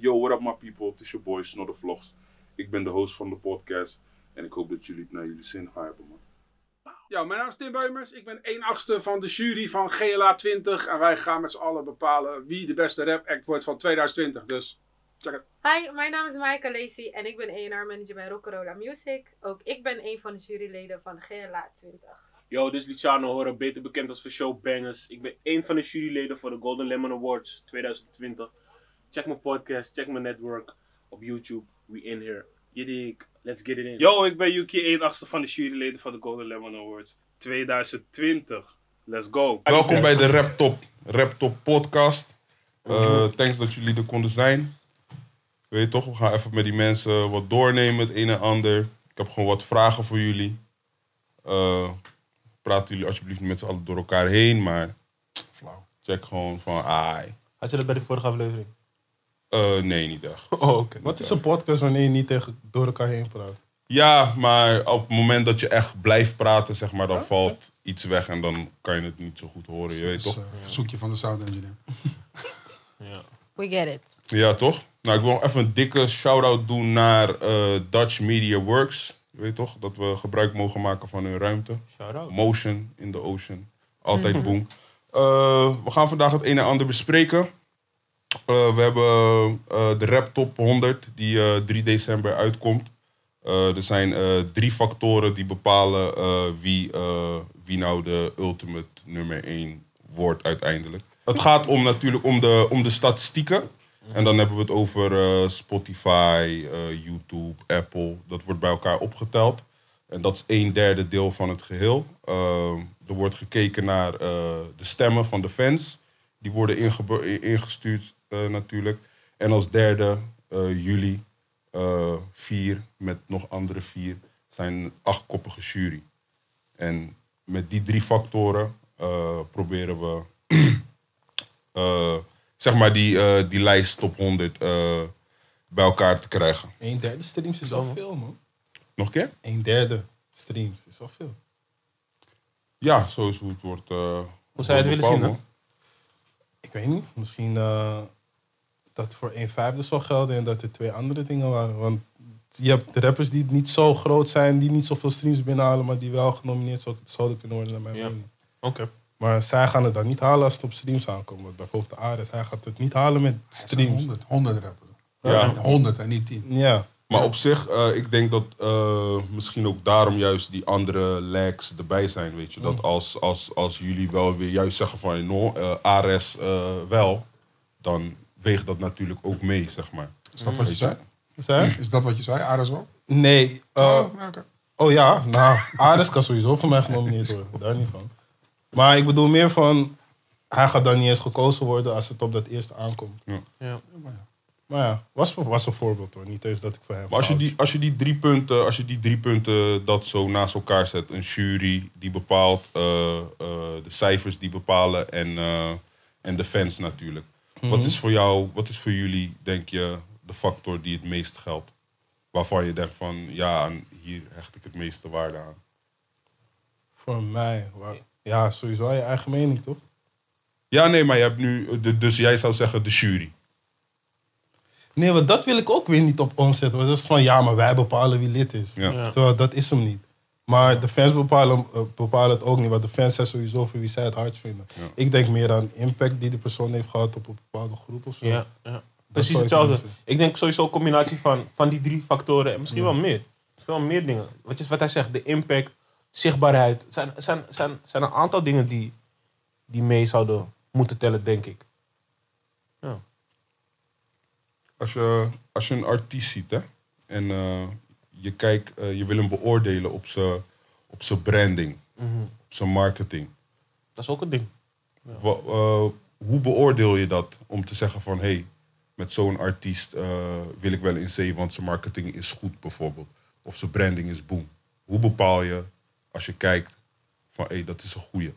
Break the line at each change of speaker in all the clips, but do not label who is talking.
Yo, what up my people? Het is your boy Snodder Vlogs. Ik ben de host van de podcast en ik hoop dat jullie het naar jullie zin gaan hebben, man. Ja, mijn naam is Tim Beumers. Ik ben 1 achtste van de jury van GLA 20. En wij gaan met z'n allen bepalen wie de beste rap act wordt van 2020. Dus, check het.
Hi, mijn naam is Maaike Lacey en ik ben A&R manager bij Rock'n'Rolla Music. Ook ik ben een van de juryleden van GLA 20.
Yo, dit is Luciano Horen, beter bekend als voor Show Bangers. Ik ben één van de juryleden voor de Golden Lemon Awards 2020. Check mijn podcast, check mijn network op YouTube. We in here. Je dik, let's get it in.
Yo, ik ben Yuki 1 achtste van de juryleden van de Golden Lemon Awards 2020. Let's go.
Welkom bij de Rap Top, Rap Top podcast. Uh, thanks dat jullie er konden zijn. Weet je toch, we gaan even met die mensen wat doornemen, het een en ander. Ik heb gewoon wat vragen voor jullie. Uh, praten jullie alsjeblieft niet met z'n allen door elkaar heen, maar flauw. Check gewoon van, ai.
Had je dat bij de vorige aflevering?
Uh, nee, niet echt.
Oh, oké.
Wat is een podcast wanneer je niet tegen, door elkaar heen praat?
Ja, maar op het moment dat je echt blijft praten, zeg maar, dan valt iets weg en dan kan je het niet zo goed horen, je weet toch?
een verzoekje van de sound engineer.
We get it.
Ja, toch? Nou, ik wil nog even een dikke shout-out doen naar eh, Dutch Media Works. Je weet toch? Dat we gebruik mogen maken van hun ruimte.
Shout-out.
Motion in the ocean. Altijd boom. Uh, we gaan vandaag het een en ander bespreken. Uh, we hebben uh, de Rap Top 100 die uh, 3 december uitkomt. Er zijn drie factoren die bepalen wie, wie nou de ultimate nummer 1 wordt uiteindelijk. Het gaat om natuurlijk om de, om de statistieken. En dan hebben we het over Spotify, YouTube, Apple. Dat wordt bij elkaar opgeteld. En dat is een derde deel van het geheel. Er wordt gekeken naar de stemmen van de fans. Die worden ingestuurd uh, natuurlijk. En als derde uh, jullie, uh, vier met nog andere vier, zijn een achtkoppige jury. En met die drie factoren uh, proberen we uh, zeg maar die, uh, die lijst top 100 uh, bij elkaar te krijgen.
Een derde streams is wel veel, man.
Nog een keer?
Een derde streams is wel veel.
Ja, zo is hoe het wordt. Uh,
Hoe zou je het willen zien?
Ik weet niet. Misschien uh, dat voor een vijfde zou gelden en dat er twee andere dingen waren. Want je hebt rappers die niet zo groot zijn, die niet zoveel streams binnenhalen, maar die wel genomineerd zouden kunnen worden, naar mijn
Ja.
mening.
Oké.
Maar zij gaan het dan niet halen als het op streams aankomt. Want bijvoorbeeld de Ares, hij gaat het niet halen met streams.
100, 100 rappers.
Ja.
100 en niet 10.
Ja,
Maar op zich, uh, ik denk dat uh, misschien ook daarom juist die andere lags erbij zijn. Weet je? Dat als, als, als jullie wel weer juist zeggen van no, uh, Ares wel, dan weegt dat natuurlijk ook mee, zeg maar.
Is dat wat je zei?
zei?
Is dat wat je zei, Ares wel?
Nee. uh,
oh, ja.
Oh ja, nou, Ares kan sowieso voor mij genomineerd worden. Daar niet van. Maar ik bedoel meer van, hij gaat dan niet eens gekozen worden als het op dat eerste aankomt.
Ja.
Maar ja, was, was een voorbeeld hoor. Niet eens dat ik voor hem
Maar als je, die, als, je die drie punten, als je die drie punten dat zo naast elkaar zet, een jury die bepaalt, uh, uh, de cijfers die bepalen en, uh, en de fans natuurlijk. Wat is voor jou, wat is voor jullie, denk je, de factor die het meest geldt? Waarvan je denkt van, ja, hier hecht ik het meeste waarde aan.
Voor mij, ja, sowieso je eigen mening toch?
Ja, nee, maar je hebt nu, dus jij zou zeggen de jury.
Nee, want dat wil ik ook weer niet op omzetten. Want dat is van, ja, maar wij bepalen wie lid is.
Ja.
Ja.
Terwijl dat is hem niet. Maar de fans bepalen, eh, bepalen het ook niet. Want de fans zijn sowieso voor wie zij het hard vinden.
Ja.
Ik denk meer aan impact die de persoon heeft gehad op een bepaalde groep of zo.
Ja, ja. Precies
ik
hetzelfde. Ik denk sowieso een combinatie van, van die drie factoren en misschien wel meer. Misschien wel meer dingen. Wat, is, wat hij zegt, de impact, zichtbaarheid. Zijn, zijn, zijn, zijn een aantal dingen die, die mee zouden moeten tellen, denk ik. Ja.
Als je, als je een artiest ziet hè, en eh, je, kijkt, eh, je wil hem beoordelen op zijn op zijn branding, op zijn marketing.
Dat is ook een ding.
Wa- eh, hoe beoordeel je dat om te zeggen van hé, hey, met zo'n artiest eh, wil ik wel in zee, want zijn marketing is goed bijvoorbeeld. Of zijn branding is boom. Hoe bepaal je als je kijkt van hé, hey, dat is een goeie?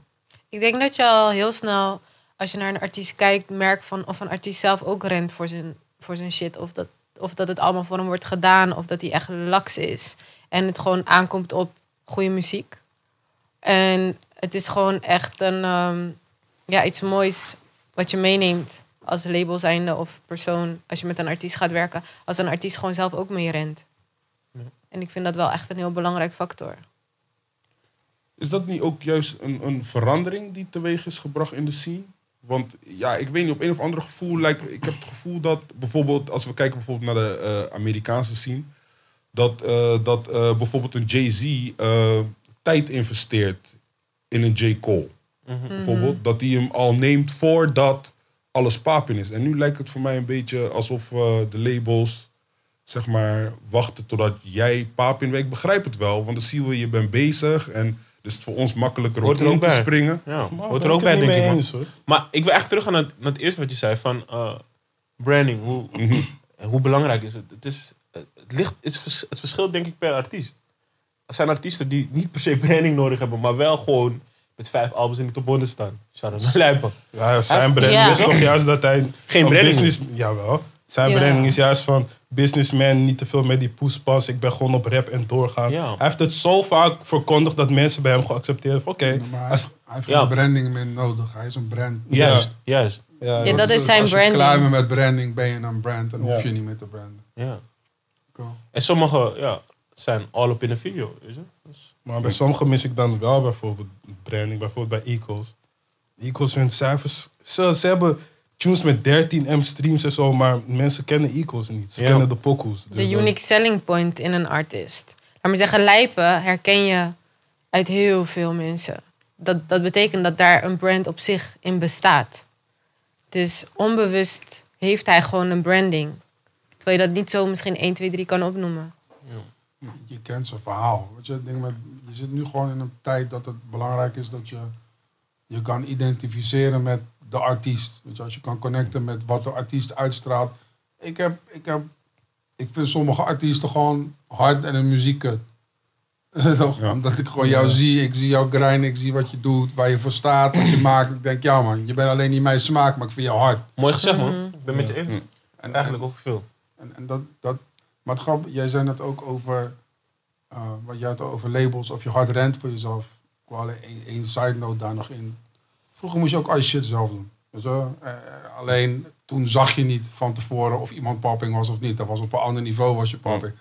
Ik denk dat je al heel snel, als je naar een artiest kijkt, merkt van of een artiest zelf ook rent voor zijn, voor zijn shit. Of dat, of dat het allemaal voor hem wordt gedaan. Of dat hij echt laks is. En het gewoon aankomt op goede muziek. En het is gewoon echt een, ehm, ja, iets moois wat je meeneemt als label zijnde of persoon, als je met een artiest gaat werken, als een artiest gewoon zelf ook mee rent. En ik vind dat wel echt een heel belangrijk factor.
Is dat niet ook juist een, een verandering die teweeg is gebracht in de scene? Want ja, ik weet niet, op een of ander gevoel lijkt ik heb het gevoel dat bijvoorbeeld, als we kijken bijvoorbeeld naar de eh, Amerikaanse scene, dat, eh, dat eh, bijvoorbeeld een Jay-Z tijd investeert in een J. Cole. Bijvoorbeeld, dat hij hem al neemt voordat alles papin is. En nu lijkt het voor mij een beetje alsof de labels, zeg maar, wachten totdat jij papin bent. Ik begrijp het wel, want dan zien we, je bent bezig en dus is het voor ons makkelijker om te
bij.
springen.
Ja,
Maar
hoort er ook
ik
bij, denk ik. man.
eens.
Maar ik wil echt terug gaan naar, naar het eerste wat je zei van eh, branding. Hoe, en hoe belangrijk is het? Het, is, het, ligt, het, vers- het verschilt denk ik per artiest. Er zijn artiesten die niet per se branding nodig hebben, maar wel gewoon met vijf albums in de top 100 staan. Lijpen.
Ja, zijn branding
Ja.
is toch juist dat hij...
Geen
een
branding.
Business, jawel. Zijn
Ja.
branding is juist van businessman, niet te veel met die poespas. Ik ben gewoon op rap en doorgaan.
Ja.
Hij heeft het zo vaak verkondigd dat mensen bij hem geaccepteerd hebben. van, Oké,
Maar hij,
als-
hij heeft
Ja.
geen branding meer nodig. Hij is een brand.
Juist, juist.
ja,
Ja, dat is
Dus
zijn
als je
branding.
klaar bent met branding, ben je een brand. Dan
Ja.
hoef je niet meer te branden.
Ja.
Cool.
En sommige ja, zijn all up in een video. Je? Dus,
Maar bij sommigen mis ik dan wel bijvoorbeeld branding. Bijvoorbeeld bij Eagles. Eagles hun cijfers... Ze, ze hebben tunes met 13 M streams en zo, maar mensen kennen Eagles niet. Ze
Ja.
kennen de pokoes.
De
Dus dan-
unique selling point in een artist. Laat maar zeggen, lijpen herken je uit heel veel mensen. Dat, dat betekent dat daar een brand op zich in bestaat. Dus onbewust heeft hij gewoon een branding. Terwijl je dat niet zo misschien 1, 2, 3 kan opnoemen.
Je kent zijn verhaal. Weet je, ding met, je zit nu gewoon in een tijd dat het belangrijk is dat je je kan identificeren met de artiest. Weet je, als je kan connecten met wat de artiest uitstraalt. Ik, heb, ik, heb, ik vind sommige artiesten gewoon hard en hun muziek kut. Toch?
Ja.
Omdat ik gewoon jou zie, ik zie jou grinden, ik zie wat je doet, waar je voor staat, wat je maakt. Ik denk, ja man, je bent alleen niet mijn smaak, maar ik vind jou hard.
mooi gezegd, man. Ik ben met je eens.
En,
Eigenlijk ook veel.
En, en dat, dat, maar het grap, jij zei net ook over, eh, wat jij had over labels, of je hard rent voor jezelf. Alleen één, één side note daar nog in. Vroeger moest je ook al je shit zelf doen. Eh, alleen toen zag je niet van tevoren of iemand popping was of niet. Dat was op een ander niveau was je popping.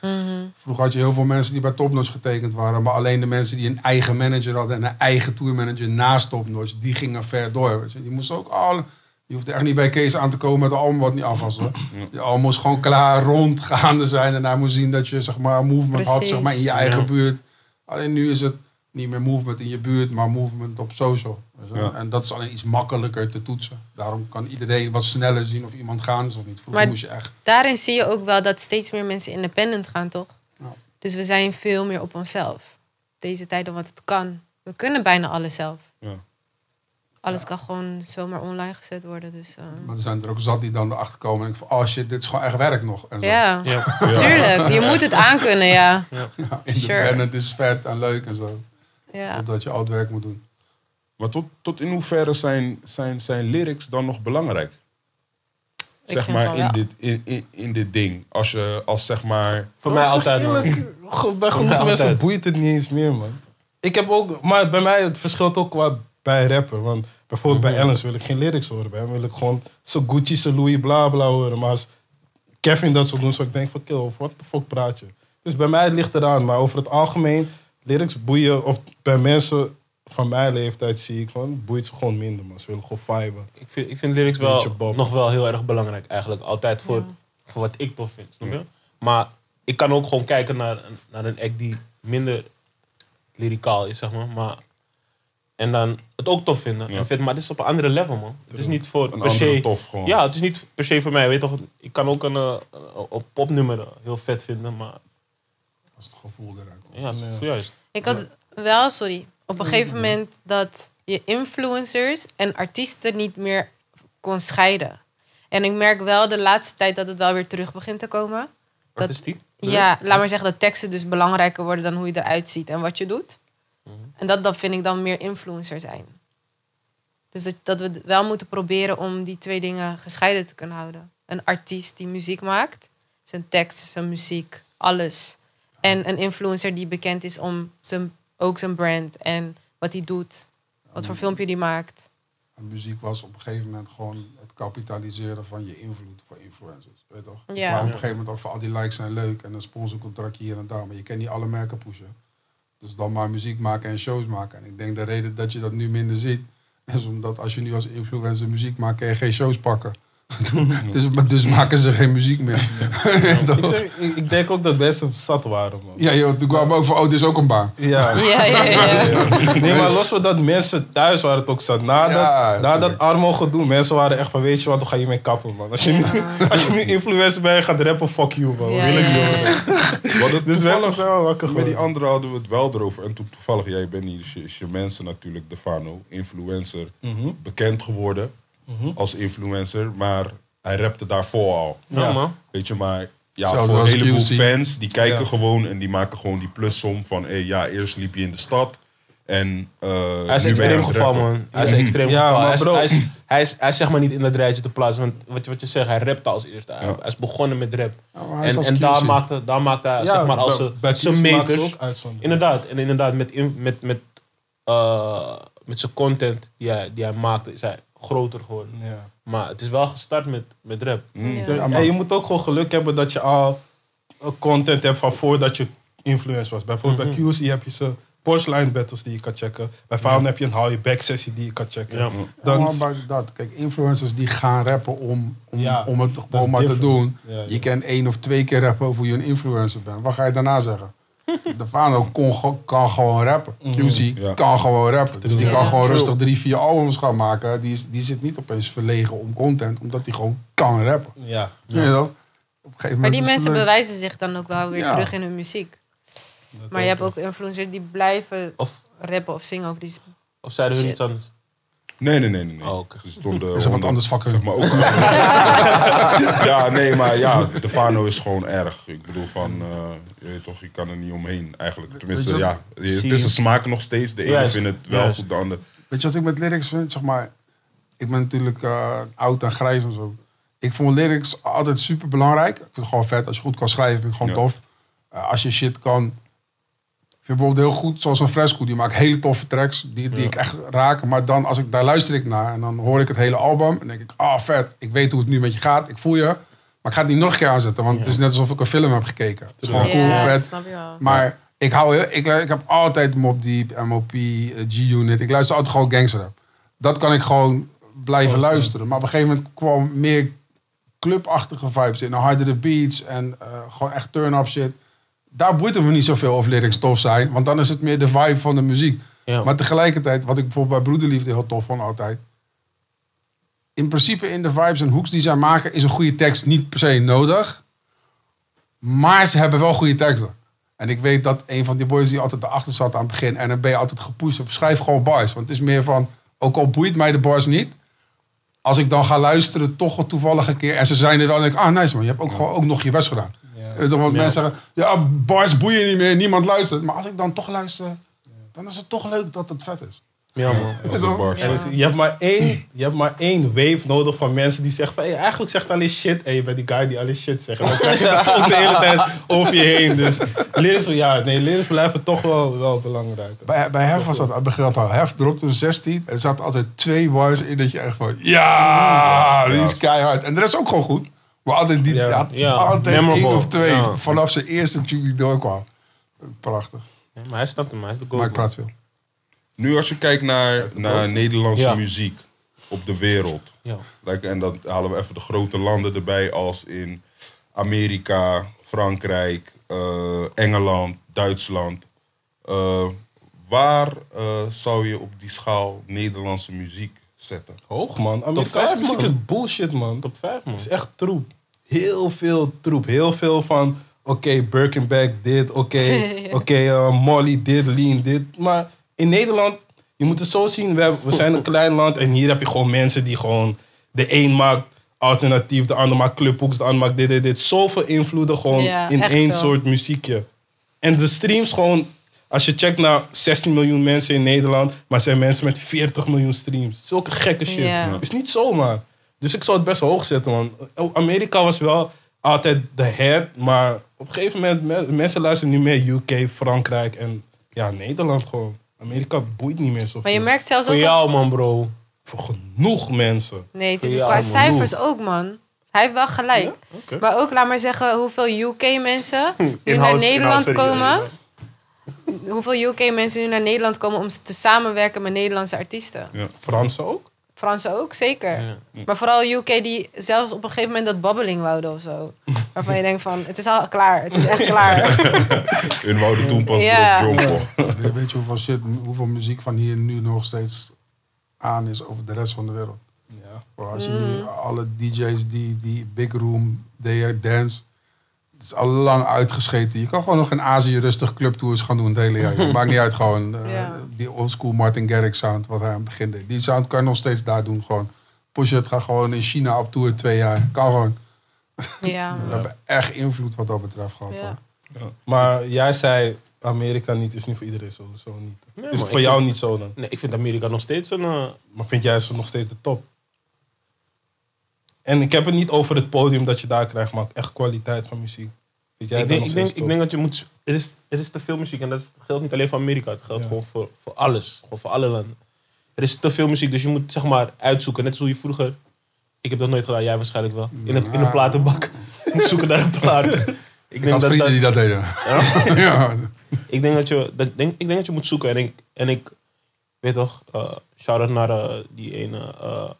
Vroeger had je heel veel mensen die bij Topnotch getekend waren. Maar alleen de mensen die een eigen manager hadden en een eigen tourmanager naast Topnotch, die gingen ver door. Weet je? Die moesten ook al. Je hoeft echt niet bij Kees aan te komen met een album wat niet af was. Hoor. Je album moest gewoon klaar rondgaande zijn. En hij moest zien dat je zeg maar, een movement had zeg maar, in je eigen
Ja.
buurt. Alleen nu is het niet meer movement in je buurt, maar movement op social.
Ja.
En dat is alleen iets makkelijker te toetsen. Daarom kan iedereen wat sneller zien of iemand gaan is of niet. Vroeger
Maar-
moest je echt.
Daarin zie je ook wel dat steeds meer mensen independent gaan, toch?
Ja.
Dus we zijn veel meer op onszelf. Deze tijden, wat het kan. We kunnen bijna alles zelf.
Ja.
Alles kan gewoon zomaar online gezet worden. Dus, eh,
Maar er zijn er ook zat die dan erachter komen en ik van, oh shit, dit is gewoon echt werk nog. En zo.
ja.
Ja.
tuurlijk. Je moet het aankunnen, ja.
Ja,
Sure.
independent is vet en leuk en zo.
Ja.
Totdat je al het werk moet doen.
Maar tot, tot in hoeverre zijn, zijn, zijn lyrics dan nog belangrijk?
Ik
zeg maar in dit, in, in, in dit ding. Als je als zeg maar.
Voor mij altijd, man.
eerlijk, ge- bij genoeg mensen
altijd.
boeit het niet eens meer, man. Ik heb ook, maar bij mij het verschilt ook qua bij rappen. Want bijvoorbeeld bij Ellens wil ik geen lyrics horen. Bij hem wil ik gewoon zo Gucci, zo Louis, bla bla horen. Maar als Kevin dat zou doen, zou ik denken van kill, of wat de fuck praat je? Dus bij mij ligt het eraan. Maar over het algemeen, lyrics boeien, of bij mensen van mijn leeftijd zie ik van, boeit ze gewoon minder, man. Ze willen gewoon viben.
Ik vind, ik vind lyrics wel
bob.
nog wel heel erg belangrijk eigenlijk. Altijd voor, voor wat ik tof vind. Snap je? Maar ik kan ook gewoon kijken naar, een- naar een act die minder lyricaal is, zeg maar. maar en dan het ook tof vinden.
Ja.
En vind, maar het is op een andere level, man. Het is niet voor
Een
per se...
tof gewoon.
Ja, het is niet per se voor mij. Weet toch, ik kan ook een, eh, een, een popnummer heel vet vinden, maar
Als het gevoel eruit komt.
ja, het is juist.
Ik had wel, sorry, op een gegeven moment dat je influencers en artiesten niet meer kon scheiden. En ik merk wel de laatste tijd dat het wel weer terug begint te komen. Dat,
Artistiek?
ja, laat maar zeggen dat teksten dus belangrijker worden dan hoe je eruit ziet en wat je doet. En dat, dat vind ik dan meer influencer zijn. Dus dat, dat we wel moeten proberen om die twee dingen gescheiden te kunnen houden. Een artiest die muziek maakt, zijn tekst, zijn muziek, alles. En een influencer die bekend is om zijn, ook zijn brand en wat hij doet. Wat voor filmpje die maakt.
En muziek was op een gegeven moment gewoon het kapitaliseren van je invloed voor influencers. Weet je toch?
Ja.
Maar op een gegeven moment ook van al die likes zijn leuk en een sponsorcontractje hier en daar. Maar je kan niet alle merken pushen. Dus dan maar muziek maken en shows maken. En ik denk de reden dat je dat nu minder ziet, is omdat als je nu als influencer muziek maakt, kan je geen shows pakken. dus, dus maken ze geen muziek meer.
Ik, zeg, ik, ik denk ook dat mensen zat waren, man.
ja, joh, toen kwamen we ook van, oh, dit is ook een baan.
Ja.
Ja, ja, ja. ja.
Nee, maar los van dat mensen thuis waren het ook zat. Na, dat, na dat armo gedoe, mensen waren echt van, weet je wat, dan ga je mee kappen, man. Als je nu, als je nu influencer bent, gaat rappen, fuck you, man.
Ja,
Wil ik niet,
hadden
Dus
toevallig,
mensen zijn wel wakker
met die
geworden.
andere hadden we het wel erover. En toen toevallig, jij bent niet, is je, is je mensen natuurlijk, Defano, influencer,
Mhm.
bekend geworden als influencer. Maar hij rapte daarvoor al.
Ja,
Ja.
man.
Weet je, maar ja,
Zelfs
voor een heleboel
QC.
fans, die kijken
Ja.
gewoon en die maken gewoon die plussom van, hé, ja, eerst liep je in de stad en eh
Hij is
nu ben je
extreem geval, man. Hij is
Ja.
extreem
Ja,
geval.
maar
Hij is, hij, is, hij, is, hij is zeg maar niet in dat rijtje te plaatsen. Want wat je, wat je zegt, hij rapte als eerste. Hij,
Ja.
hij is begonnen met rap.
Ja,
en en daar maakte, daar maakte hij, zeg maar, als zijn meters. Inderdaad, en inderdaad, met, in- met, met, eh, met zijn content die hij, die hij maakte, is hij groter geworden.
Ja.
Maar het is wel gestart met, met rap.
Ja.
Ja,
en je moet ook gewoon geluk hebben dat je al content hebt van voordat je influencer was. Bijvoorbeeld bij QC heb je ze Porcelain battles die je kan checken. Bij Found heb je een hou je back sessie die je kan checken.
Ja.
Dan,
Ja, maar dat. Kijk, influencers die gaan rappen om, om,
Ja,
om het gewoon maar te doen.
Ja, ja.
Je kan één of twee keer rappen over hoe je een influencer bent. Wat ga je daarna zeggen? De Fano kon, kan gewoon rappen. QC
Ja.
kan gewoon rappen. Dus die kan gewoon rustig drie, vier albums gaan maken. Die, is, die zit niet opeens verlegen om content, omdat hij gewoon kan rappen.
ja.
Weet je wel? Op een gegeven
Maar
moment
die mensen
leuk.
bewijzen zich dan ook wel weer
Ja.
terug in hun muziek. Maar je hebt ook influencers die blijven
Of,
rappen of zingen over die...
of zeiden hun iets anders?
Nee, nee, nee, nee. nee.
Oh, oké.
Ze stonden
Is er wat anders vakken?
Zeg maar ook. ja, nee, maar ja, Defano is gewoon erg. Ik bedoel van, eh, je weet toch, je kan er niet omheen eigenlijk. Tenminste, ja, het is een smaak nog steeds. De ene vindt het wel goed, de ander.
Weet je wat ik met lyrics vind? Zeg maar, ik ben natuurlijk eh, oud en grijs en zo. Ik vond lyrics altijd super belangrijk. Ik vind het gewoon vet. Als je goed kan schrijven, vind ik gewoon
Ja.
tof. Eh, als je shit kan. Vind bijvoorbeeld heel goed, zoals een Fresco, die maakt hele toffe tracks. Die, die ik echt raak. Maar dan, als ik, daar luister ik naar en dan hoor ik het hele album. En denk ik, ah vet, ik weet hoe het nu met je gaat. Ik voel je. Maar ik ga het niet nog een keer aanzetten, want het is net alsof ik een film heb gekeken. Het is gewoon cool,
ja,
vet.
dat snap je wel.
Maar ik, hou, heel- ik, ik heb altijd Mob Deep, MOP, eh, G-Unit. Ik luister altijd gewoon gangsterrap. Dat kan ik gewoon blijven luisteren. Maar op een gegeven moment kwam meer clubachtige vibes in. Hardere beats en eh, gewoon echt turn-up shit. Daar boeit het me niet zoveel of lyrics tof zijn. Want dan is het meer de vibe van de muziek.
Ja.
Maar tegelijkertijd, wat ik bijvoorbeeld bij Broederliefde heel tof vond altijd. In principe in de vibes en hoeks die zij maken is een goede tekst niet per se nodig. Maar ze hebben wel goede teksten. En ik weet dat een van die boys die altijd erachter zat aan het begin... en dan ben je altijd gepusht op schrijf gewoon bars. Want het is meer van, ook al boeit mij de bars niet... als ik dan ga luisteren toch een keer... en ze zijn er wel, dan denk ik, ah nice man, je hebt ook gewoon ook nog je best gedaan. Dan wat mensen zeggen, ja bars boeien niet meer, niemand luistert. Maar als ik dan toch luister, dan is het toch leuk dat het vet is.
Ja, man.
Ja.
Je, hebt maar één, je hebt maar één wave nodig van mensen die zeggen van... Hey, eigenlijk zegt alleen shit. En je bent die guy die alleen shit zegt. En dan krijg je dat de hele tijd over je heen. Dus lyrics, ja, nee, lyrics blijven toch wel, wel belangrijk.
Bij, bij Hef was dat aan het begin al. Hef dropte een 16 en er zaten altijd twee bars in dat je echt van... Ja, die is keihard. En de rest ook gewoon goed. Altijd, die,
Ja.
had
Ja,
altijd één of twee
Ja.
vanaf zijn eerste tune die doorkwam. Prachtig.
Ja, maar hij snapt hem, hij is de
Maar ik praat veel.
Nu als je kijkt naar, naar Nederlandse
Ja.
muziek op de wereld.
Ja.
Like, en dan halen we even de grote landen erbij als in Amerika, Frankrijk, eh, Engeland, Duitsland. Eh, waar eh, zou je op die schaal Nederlandse muziek zetten?
Hoog, man. Amerikaanse
vijf,
muziek
man.
is bullshit, man.
Top 5, man.
Is echt troep. Heel veel troep. Heel veel van... Oké, Birkenback dit. Oké, oké, eh, Molly dit, Lean dit. Maar in Nederland... Je moet het zo zien. We, hebben- we zijn een klein land. En hier heb je gewoon mensen die gewoon... De een maakt alternatief. De ander maakt clubhoeks. De ander maakt dit, dit, dit. Zoveel invloeden gewoon
Ja,
in één
veel.
soort muziekje. En de streams gewoon... Als je checkt naar 16 miljoen mensen in Nederland... maar zijn mensen met 40 miljoen streams. Zulke gekke shit. Is niet zomaar. Dus ik zou het best hoog zetten, man. Amerika was wel altijd de head, maar op een gegeven moment... me- mensen luisteren nu meer UK, Frankrijk en ja, Nederland gewoon. Amerika boeit niet meer zoveel.
Maar je merkt zelfs
Voor
ook...
jou, man, bro.
voor genoeg mensen.
Nee, het is
Ja,
qua
man,
cijfers ook, man. Hij heeft wel gelijk.
Oké.
Maar ook, laat maar zeggen, hoeveel UK-mensen nu naar Nederland komen. Hoeveel UK-mensen nu naar Nederland komen om te samenwerken met Nederlandse artiesten.
Fransen ook?
Fransen ook, zeker.
Ja.
Maar vooral UK die zelfs op een gegeven moment dat babbeling wouden of zo. Waarvan je denkt van, het is al klaar. Het is echt klaar.
Hun wouden toen pas
Ja.
jumpen.
Weet- je hoeveel, shit, hoeveel muziek van hier nu nog steeds aan is over de rest van de wereld?
Ja.
Als je nu alle DJ's die, die Big Room, Day Dance, het is al lang uitgescheten. Je kan gewoon nog in Azië rustig clubtours gaan doen het hele jaar. Het maakt niet uit gewoon. eh,
Ja.
Die oldschool Martin Garrix sound, wat hij aan het begin deed. Die sound kan je nog steeds daar doen gewoon. Push it, ga gewoon in China op tour twee jaar. Kan gewoon.
ja,
We hebben echt invloed wat dat betreft gehad.
ja.
Maar jij zei Amerika niet, is niet voor iedereen zo, zo niet.
Nee,
is het voor jou
vind-
niet zo dan?
Nee, ik vind Amerika nog steeds een... eh,
Maar vind jij ze nog steeds de top? En ik heb het niet over het podium dat je daar krijgt, maar echt kwaliteit van muziek. Vind jij
ik,
dat
denk, ik, denk, ik denk dat je moet... Er is, er is te veel muziek en dat geldt niet alleen voor Amerika. Het geldt
Ja.
gewoon voor, voor alles. Gewoon voor alle landen. Er is te veel muziek, dus je moet zeg maar uitzoeken. Net zoals je vroeger... Ik heb dat nooit gedaan, jij waarschijnlijk wel. In een, in een platenbak. moet zoeken naar een plaat. Ik denk dat,
vrienden
dat,
die dat deden. ja.
ik, denk dat je, dat, denk, ik denk dat je moet zoeken. En ik, en ik weet toch, eh shout-out naar eh, die ene eh,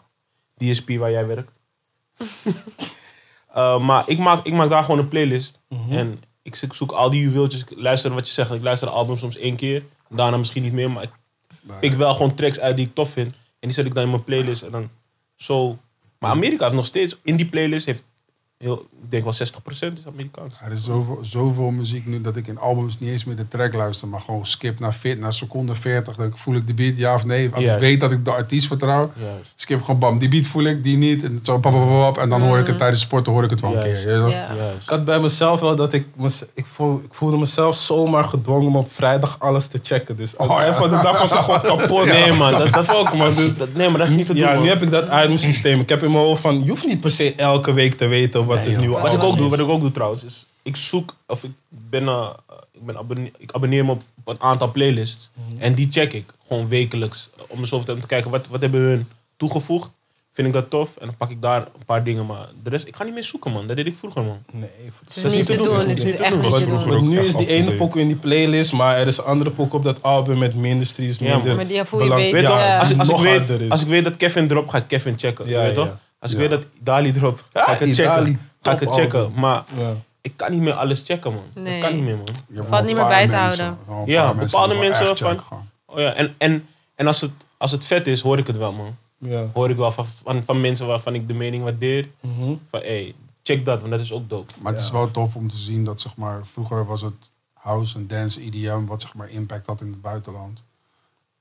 DSP waar jij werkt. Eh, maar ik maak, ik maak daar gewoon een playlist. En ik zoek- zoek al die juweeltjes. Ik luister wat je zegt. Ik luister de album soms één keer. Daarna misschien niet meer. Maar ik pik wel gewoon tracks uit die ik tof vind. En die zet ik dan in mijn playlist. En dan zo. Maar Amerika heeft nog steeds... In die playlist heeft... Heel, ik denk wel 60% is Amerikaans.
Er is zoveel, zoveel muziek nu dat ik in albums niet eens meer de track luister, maar gewoon skip naar, veer- naar seconde 40. Dan voel ik de beat, ja of nee. Als
Juist.
ik weet dat ik de artiest vertrouw,
Juist.
skip gewoon bam. Die beat voel ik, die niet. En, zo, en dan hoor ik het tijdens sporten hoor ik het wel een
Juist.
keer.
Ja.
Juist.
Ik had bij mezelf wel dat ik... Ik, voel, ik voelde mezelf zomaar gedwongen om op vrijdag alles te checken. Dus
ja.
eind van de dag was ik gewoon kapot.
Nee, man. Dat, dat,
Fuck, man. Dus,
dat- nee, maar dat is niet te doen,
ja,
man.
nu heb ik dat uit mijn systeem. Ik heb in mijn hoofd van... Je hoeft niet per se elke week te weten wat het nieuwe
Wat ik ook doe, wat ik ook doe trouwens, is ik zoek, of ik ben, eh, ik, ben abonne- ik abonneer me op een aantal playlists. En die check ik gewoon wekelijks. Om eens over te, te kijken, wat, wat hebben hun toegevoegd? Vind ik dat tof? En dan pak ik daar een paar dingen. Maar de rest, ik ga niet meer zoeken, man. Dat deed ik vroeger, man.
Nee,
Het is
Dat is
niet te doen. Het is echt niet te
vroeger
doen.
Want nu is die ene pokoe in die playlist, maar er is een andere pokoe op dat album met Ministries.
Ja,
minder
Maar die voel
belang-
weet, Ja,
als, ik- als, ik weet,
is.
als ik weet dat Kevin drop, ga ik Kevin checken.
Ja,
weet je
ja.
toch? Als ik
Ja.
weet dat Dali drop,
Ja,
ga ik het checken.
Dali,
ga ik het checken.
album.
Maar
Ja.
ik kan niet meer alles checken, man.
Nee.
Dat kan niet meer, man.
Valt niet meer bij te houden.
Ja, bepaalde mensen
echt
van-. Oh ja, en, en, en als, het, als het vet is, hoor ik het wel, man.
Ja.
hoor ik wel van, van, van mensen waarvan ik de mening waardeer.
Mhm.
Van hey, check dat, want dat is ook dope.
Maar het is wel tof om te zien dat zeg maar, vroeger was het house en dance, EDM, wat zeg maar impact had in het buitenland.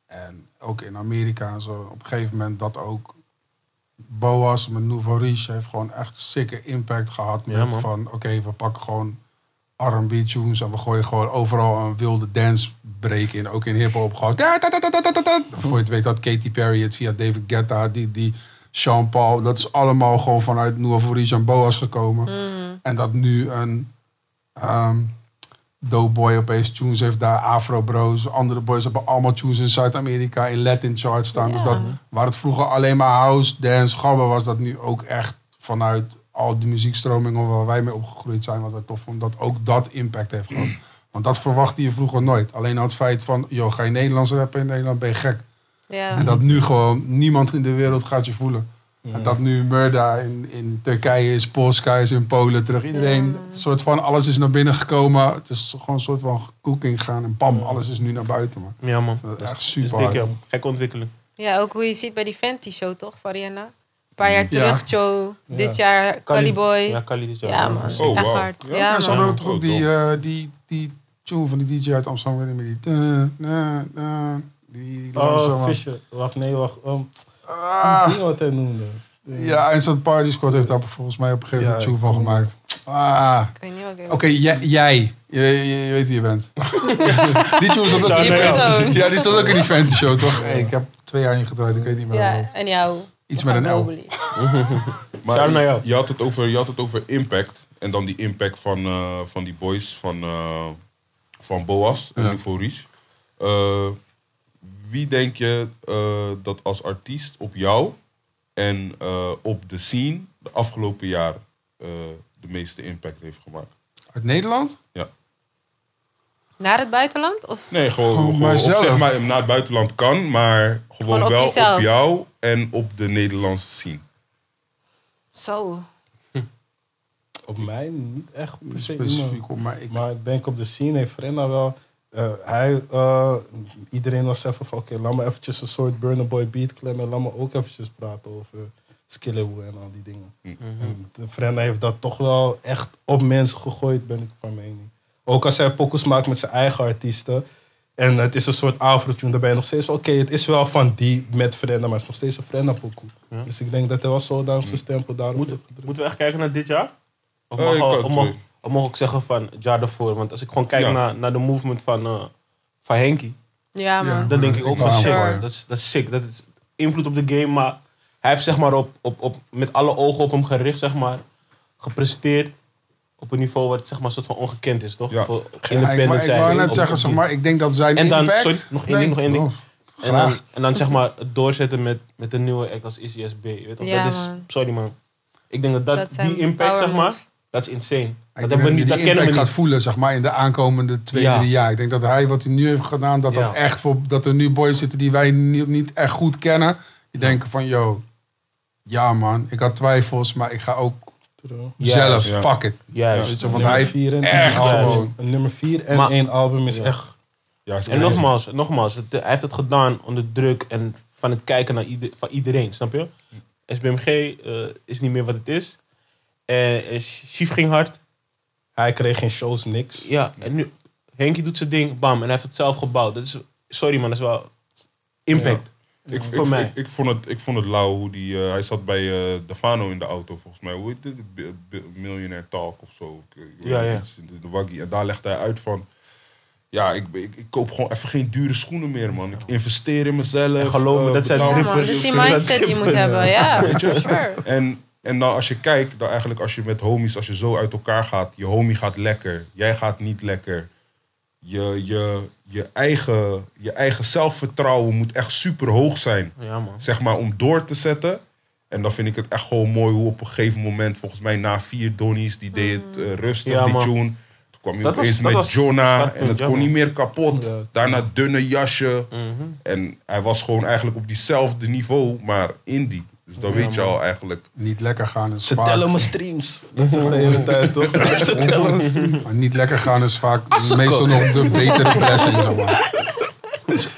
En ook in Amerika en zo. Op een gegeven moment dat ook Boas met Nouveau Riche heeft gewoon echt sikke impact gehad. Met
man.
van oké, we pakken gewoon R&B tunes en we gooien gewoon overal een wilde dance break in. Ook in hip-hop gewoon. da, da, da. Voor je het weet had Katy Perry het via David Guetta, die, die Sean Paul. Dat is allemaal gewoon vanuit Nouveau Riche en Boas gekomen. En dat nu een ehm Doughboy opeens tunes heeft daar, Afro Bros. Andere boys hebben allemaal tunes in Zuid-Amerika in Latin charts staan. Dus dat, waar het vroeger alleen maar house, dance, gabber was, dat nu ook echt vanuit al die muziekstromingen waar wij mee opgegroeid zijn, wat we tof vonden, dat ook dat impact heeft gehad. Want dat verwachtte je vroeger nooit. Alleen al het feit van, joh, ga je Nederlands rappen in Nederland, ben je gek.
Ja.
En dat nu gewoon niemand in de wereld gaat je voelen. En dat nu Murda in, in Turkije is, Polska is in Polen terug. Iedereen, het soort van, alles is naar binnen gekomen. Het is gewoon een soort van cooking gaan en bam, alles is nu naar buiten. Man.
Ja, man.
Dat is echt
Dat
super
is dik,
hard.
ja. Gekke ontwikkeling.
ja, ook hoe je ziet bij die Fenty show, toch, Variana? Een paar jaar
Ja.
terug, Joe. Dit jaar, Caliboy.
Ja,
Ja,
Kali dit jaar.
man.
Oh,
echt
wow.
hard.
Ja,
Ja,
Ja, ze
man.
hadden ook toch
Oh,
ook die, eh, die, die tune van die DJ uit Amsterdam, weet ik niet meer. Die, da, die
Oh,
langzame-
Fisher. Wacht, nee, wacht. Um,
Ah,
die ding wat hij noemde.
ja, en zo'n Party Squad heeft daar volgens mij op een gegeven moment
Ja,
van gemaakt. Ah,
Ik weet niet wat ik
Oké, jij, jij. Je, je, je weet wie je bent. die tune zat ook in
Die
ja.
Ja, die zat ook in die Fenty show, toch? Hey, ik heb twee jaar niet gedraaid, ik weet niet meer.
Ja, en jou.
Iets met een L.
Maar
Shout naar jou.
Je, had het over, je had het over impact. En dan die impact van, eh, van die boys van, eh, van Boas en
Ja.
Nouveau Riche. Wie denk je eh, dat als artiest op jou en eh, op de scene de afgelopen jaren eh, de meeste impact heeft gemaakt?
Uit Nederland?
Ja.
Naar het buitenland? Of?
Nee, gewoon,
Gewoon
gewoon op, zeg maar, naar het buitenland kan, maar gewoon,
Gewoon op
wel
jezelf.
op jou en op de Nederlandse scene.
Zo.
Op mij niet echt per se
Specifiek mij. Ik,
Maar ik denk op de scene heeft Frenna wel... eh, hij, eh, iedereen was even van, oké, laat me eventjes een soort Burner Boy beat klemmen. En laat me ook eventjes praten over Skillewood en al die dingen. En de Frenna heeft dat toch wel echt op mensen gegooid, ben ik van mening. Ook als hij pokus maakt met zijn eigen artiesten. En het is een soort afrotune, dan ben je nog steeds... Oké, het is wel van die met Frenna, maar het is nog steeds een Frenna pokoe. Dus ik denk dat hij wel zodanig zijn stempel daarop heeft gedrukt.
Moeten we echt kijken naar dit jaar? Of
Eh,
mag, of. Of mag ik zeggen van daarvoor? Want als ik gewoon kijk
Ja.
naar, naar de movement van, eh van Henky,
Ja, man.
Dan denk ik ook van
voor.
dat is, dat is sick. Dat is invloed op de game, maar hij heeft zeg maar op, op, op, met alle ogen op hem gericht, zeg maar, gepresteerd op een niveau wat zeg maar een soort van ongekend is, toch?
Ja.
Voor
ja, ik,
independent
wou- ik
zijn.
wou net
op-
zeggen,
op
zeg
die-
maar, ik denk dat zijn
En dan,
impact...
sorry, nog één ding, nog één ding.
Oh,
En dan,
graag.
en dan zeg maar het doorzetten met, met een nieuwe act als Izzy SB. Weet je, toch?
Ja,
dat is,
man.
sorry man. Ik denk dat, dat,
Dat zijn
die impact,
power
zeg maar,
moves.
Dat is insane.
Ik
Dat, hebben we
dat
niet, kennen we
impact
niet.
gaat voelen, zeg maar, in de aankomende twee,
Ja.
drie jaar. Ik denk dat hij, wat hij nu heeft gedaan, dat
Ja.
dat echt voor... Dat er nu boys zitten die wij niet, niet echt goed kennen. Die denken van, yo, ja man, ik had twijfels, maar ik ga ook zelf,
ja.
fuck it.
Juist.
Weet je, want
nummer
hij
vier en
echt
één album.
gewoon-
Een nummer 4 en
Maar-
één album is
Ja.
echt.
Ja, is
En nogmaals, nogmaals het, hij heeft het gedaan onder druk en van het kijken naar ieder, van iedereen, snap je? SBMG eh, is niet meer wat het is. En uh, Chief ging hard.
Hij kreeg geen shows, niks.
Ja, en nu, Henky doet zijn ding, bam, en hij heeft het zelf gebouwd. Dat is, sorry man, dat is wel impact.
Ik,
Voor
ik,
mij.
Ik, ik vond het, ik vond het lauw hoe die... eh, hij zat bij eh Defano in de auto, volgens mij. Hoe heet Bi- Millionaire Talk of zo. Ik, ik weet
Ja, ja.
iets de, de waggie. En daar legde hij uit van... Ja, ik, ik, ik koop gewoon even geen dure schoenen meer, man. Ik investeer in mezelf.
En geloof me,
eh,
dat zijn
Ja, man. Dus die mindset die je moet hebben. Ja, sure.
En, en dan als je kijkt, dan eigenlijk als je met homies, als je zo uit elkaar gaat, je homie gaat lekker, jij gaat niet lekker. Je, je, je, eigen, je eigen zelfvertrouwen moet echt super hoog zijn,
Ja man.
zeg maar, om door te zetten. En dan vind ik het echt gewoon mooi hoe op een gegeven moment, volgens mij na vier donnies, die deed het eh, rustig,
Ja,
die
man.
tune. Toen kwam je
Dat
opeens met
was
Jonah en het kon
man.
niet meer kapot.
Ja,
Daarna dunne jasje.
Mhm.
En hij was gewoon eigenlijk op diezelfde niveau, maar indie. Dus dan weet je al eigenlijk
niet lekker gaan is
Ze
vaak...
tellen mijn streams. Dat zegt de hele tijd, toch? Ze tellen mijn streams.
Maar niet lekker gaan is vaak meestal nog de betere blessing, zeg maar.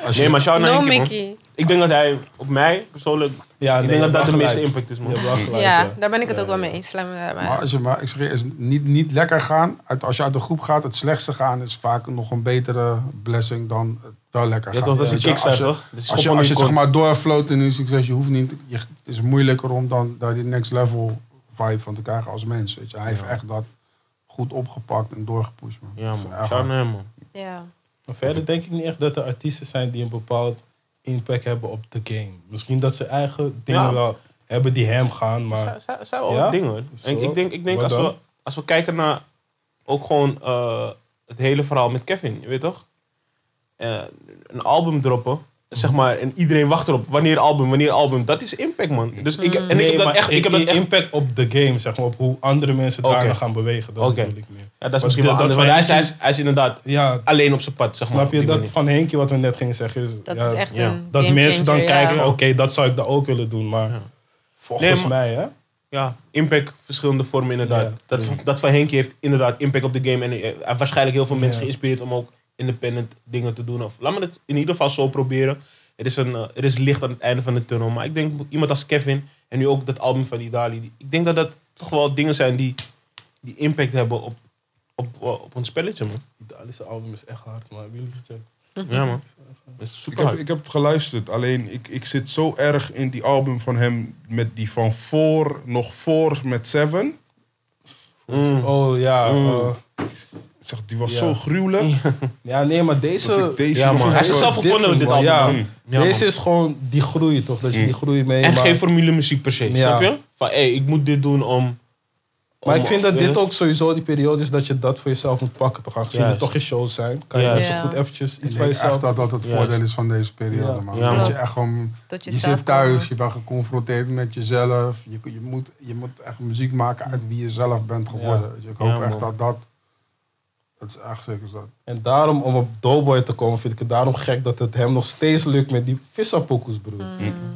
Als je,
Nee, maar shout naar
No. Mickey.
Ik denk dat hij op mij persoonlijk.
Ja,
ik
nee,
denk dat
je
dat de meeste impact is, man.
gelijk. Je
Ja,
ja.
daar ben ik het ook wel mee eens.
Maar als je, maar ik zeg je, is niet, niet lekker gaan. Uit, als je uit de groep gaat, het slechtste gaan is vaak nog een betere blessing dan het wel lekker
Ja,
gaan.
toch, dat is
je, als
kickstart,
je-
toch?
Als je, als je zeg maar doorfloot in een succes, je hoeft niet. Je, het is moeilijker om dan daar die next level vibe van te krijgen als mens. Weet je. Hij heeft echt dat goed opgepakt en doorgepusht. Man.
Ja, man.
echt
Shout
hard.
naar hem, man.
Ja.
Maar verder denk ik niet echt dat er artiesten zijn die een bepaald impact hebben op de game. Misschien dat ze eigen dingen
Ja.
wel hebben die hem gaan, maar...
Zijn- wel
Ja?
dingen hoor.
Zo?
Ik denk, ik denk als, we, als we kijken naar ook gewoon eh, het hele verhaal met Kevin, je weet toch? Eh, een album droppen, zeg maar, en iedereen wacht erop. Wanneer album, wanneer album. Dat is impact, man. Dus ik, en ik heb dat echt. Ik heb dat echt
impact op de game, zeg maar, op hoe andere mensen
Oké.
daarna gaan bewegen. Dat ik meer.
ja, dat is misschien wel anders.
van
Want hij, is, hij, is, hij is inderdaad
Ja,
alleen op zijn pad, zeg maar.
snap je dat
manier.
van Henkie wat we net gingen zeggen? Is,
Dat
ja,
is echt
ja.
een
dat
game
mensen dan kijken van, oké, dat zou ik dan ook willen doen, maar volgens
Nee, maar-
mij, hè?
Ja, impact, verschillende vormen inderdaad.
Ja.
Dat, dat van Henkie heeft inderdaad impact op de game. En eh, waarschijnlijk heel veel mensen geïnspireerd om ook independent dingen te doen. Of laat me het in ieder geval zo proberen. Er is, een, eh, er is licht aan het einde van de tunnel. Maar ik denk iemand als Kevin en nu ook dat album van Idali. die- Ik denk dat dat toch wel dingen zijn die, die impact hebben op, op, op ons spelletje, man.
Italische album is echt hard, maar hebben jullie gecheckt?
Ja, man. Is
Ik
super
heb,
hard.
ik heb het geluisterd, alleen ik, ik zit zo erg in die album van hem met die van voor, nog voor met Seven.
Mm.
Oh ja,
Mm.
eh,
Ik zeg, die was
Ja.
zo gruwelijk.
ja, nee, maar deze...
ik deze
Ja, man. Hij heeft zichzelf gevonden dit album.
man. Ja,
Ja,
deze
man.
is gewoon die groei, toch? Dat je
Mm.
die groei mee
En
maar-
geen formule muziek per se,
Ja.
snap je? Van, hé, ik moet dit doen om,
Maar
om-
ik vind dat dit ook sowieso die periode is dat je dat voor jezelf moet pakken. Toch aangezien er toch geen shows zijn. Kan je net zo goed eventjes
Ik
iets van
denk
jezelf...
echt dat dat het voordeel is van deze periode,
Ja.
man.
Ja,
dat
man.
je echt gewoon...
Tot je,
Je
zelf
zit thuis, je bent geconfronteerd met jezelf. Je, je, moet, je moet echt muziek maken uit wie je zelf bent geworden. Dus ik hoop
Ja,
echt dat dat... Dat is echt zeker zo.
En daarom, om op Doughboy te komen, vind ik het daarom gek dat het hem nog steeds lukt met die vissapokus, broer.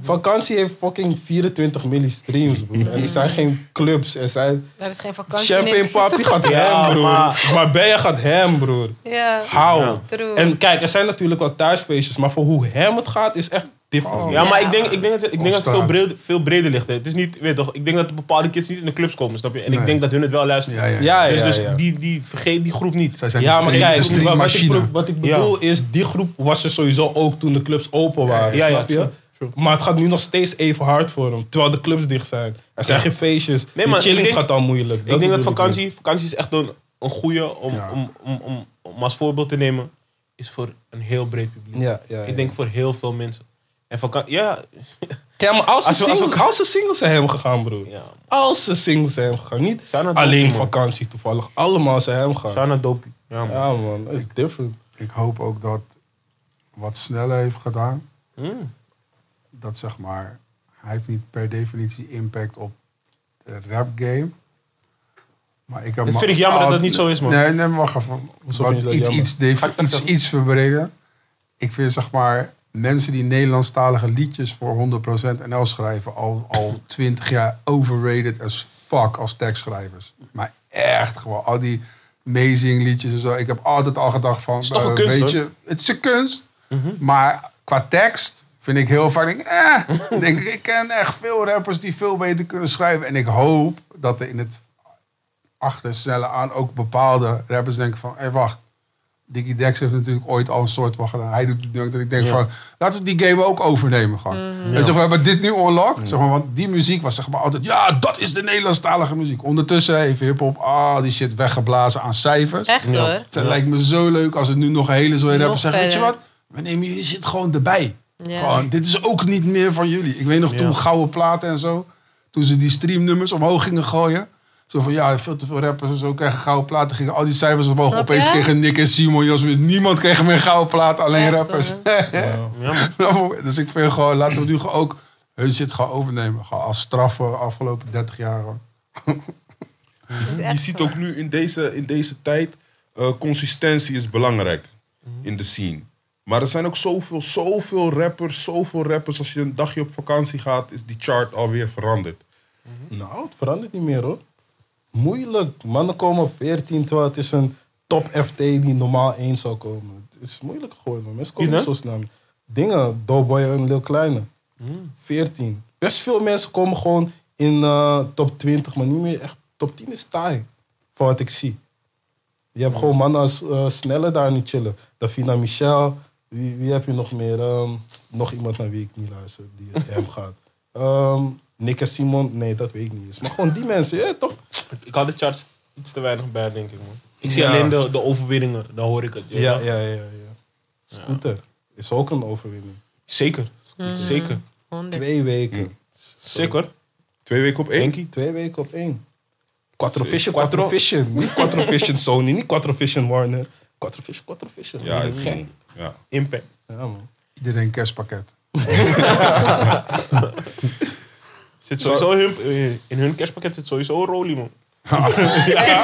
Vakantie heeft fucking 24 milli streams, broer. En die zijn geen clubs. Er zijn...
Dat is geen vakantie.
Champagne. Papi gaat hem, broer.
maar-
Marbella gaat hem, broer.
Ja,
Hou.
Ja.
true.
En kijk, er zijn natuurlijk wel thuisfeestjes, maar voor hoe hem het gaat is echt different.
Ja, maar
Ja.
ik denk, ik denk dat, ik denk dat het veel breder, veel breder ligt. hè. Het is niet, weet toch, ik denk dat bepaalde kids niet in de clubs komen, snap je? En ik denk dat hun het wel luisteren.
Ja, ja.
Dus dus
ja.
Die, die, vergeet die groep niet.
Zij zijn
Ja, maar kijk, wat ik, wat ik bedoel is, die groep was er sowieso ook toen de clubs open waren,
Ja, ja,
snap je? Maar het gaat nu nog steeds even hard voor hem, terwijl de clubs dicht zijn. Er zijn geen feestjes,
Nee,
nee,
maar
de chillings
ik denk-
gaat al moeilijk.
ik denk dat vakantie, vakantie is echt een, een goede om,
Ja.
om, om, om, om als voorbeeld te nemen. Is voor een heel breed publiek.
Ja, ja, ja.
Ik denk voor heel veel mensen. En vakantie, ja,
Ja, maar als ze,
Als we- als we-
singles, als ze singles zijn hem gegaan, broer.
ja.
Als ze singles zijn hem gegaan. Niet alleen
man.
vakantie toevallig. Allemaal zijn hem gegaan.
Ga naar Dopie. Ja, man.
Ja man, it's different.
Ik hoop ook dat wat sneller heeft gedaan,
Mm.
dat zeg maar, hij heeft niet per definitie impact op de rap game. Maar ik heb
Dat vind ik jammer dat
al-
dat niet zo is, man.
Nee, nee, maar wacht even.
Hoezo
Wat
dat
iets, iets, iets, iets verbrengen. Ik vind zeg maar, mensen die Nederlandstalige liedjes voor 100% NL schrijven, al, al 20 jaar overrated as fuck als tekstschrijvers. Maar echt gewoon, al die amazing liedjes en zo. Ik heb altijd al gedacht van,
is toch een
eh,
kunst,
weet je, het is een kunst. Maar qua tekst vind ik heel vaak, denk, ik, eh, denk, ik, ken echt veel rappers die veel beter kunnen schrijven. En ik hoop dat er in het achtersnellen aan ook bepaalde rappers denken van, hé wacht, Dickie Dex heeft natuurlijk ooit al een soort van gedaan. Hij doet het nu ook dat ik denk
Ja.
van, laten we die game ook overnemen gewoon. En zeg, we hebben dit nu unlock. Zeg maar, want die muziek was zeg maar altijd, ja, dat is de Nederlandstalige muziek. Ondertussen heeft hip-hop ah, die shit weggeblazen aan cijfers.
Echt
Ja.
hoor.
Het lijkt me zo leuk als er nu nog een hele
Nog
rappers zeggen, weet je wat? We nemen jullie shit gewoon erbij.
Ja.
Gewoon, dit is ook niet meer van jullie. Ik weet nog
Ja.
toen Gouden Platen en zo. Toen ze die streamnummers omhoog gingen gooien. Zo van, ja, veel te veel rappers en zo kregen Gouden Platen. Gingen al die cijfers omhoog.
Snap
Opeens
je?
kregen Nick en Simon, Jasmin. Niemand kreeg meer Gouden Platen, alleen
Echt,
rappers.
Ja, man.
dus ik vind gewoon, laten we nu gewoon ook hun shit gaan overnemen. Gewoon als straf voor de afgelopen 30 jaar.
Je ziet ook nu in deze, in deze tijd, eh, consistentie is belangrijk
Mhm.
in de scene. Maar er zijn ook zoveel, zoveel rappers, zoveel rappers. Als je een dagje op vakantie gaat, is die chart alweer veranderd.
Nou, het verandert niet meer hoor. Moeilijk. Mannen komen op 14, terwijl het is een top FT die normaal 1 zou komen. Het is moeilijk geworden. Mensen komen niet zo snel. Dingen, Doughboy en Lil Kleine.
Hmm.
14. Best veel mensen komen gewoon in eh, top 20, maar niet meer echt. Top 10 is taai, van wat ik zie. Je hebt gewoon mannen als eh, Snelle daar nu chillen. Davina Michel. Wie, wie heb je nog meer? Ehm, nog iemand naar wie ik niet luister, die hem gaat. Ehm Nick en Simon, nee, dat weet ik niet eens. Maar gewoon die mensen, ja, toch?
Ik, had de charts iets te weinig bij, denk ik, man. Ik zie
Ja.
alleen de, de overwinningen, dan hoor ik het.
Ja, ja, ja. ja, Scooter is ook een overwinning.
Zeker.
Mhm.
Zeker.
100.
Twee weken.
Zeker.
Twee weken op één?
Denkie.
Twee weken op één. Quattro Vision,
Quattro.
Quattro Vision. Niet Quattro Vision Sony, niet Quattro Vision Warner. Quattro Vision, Quattro Vision.
Ja, het is
Gek.
gewoon- ja.
Impact.
Ja, man.
Iedereen kerstpakket.
Zit sowieso in hun, eh, in hun kerstpakket zit sowieso een rolie, man.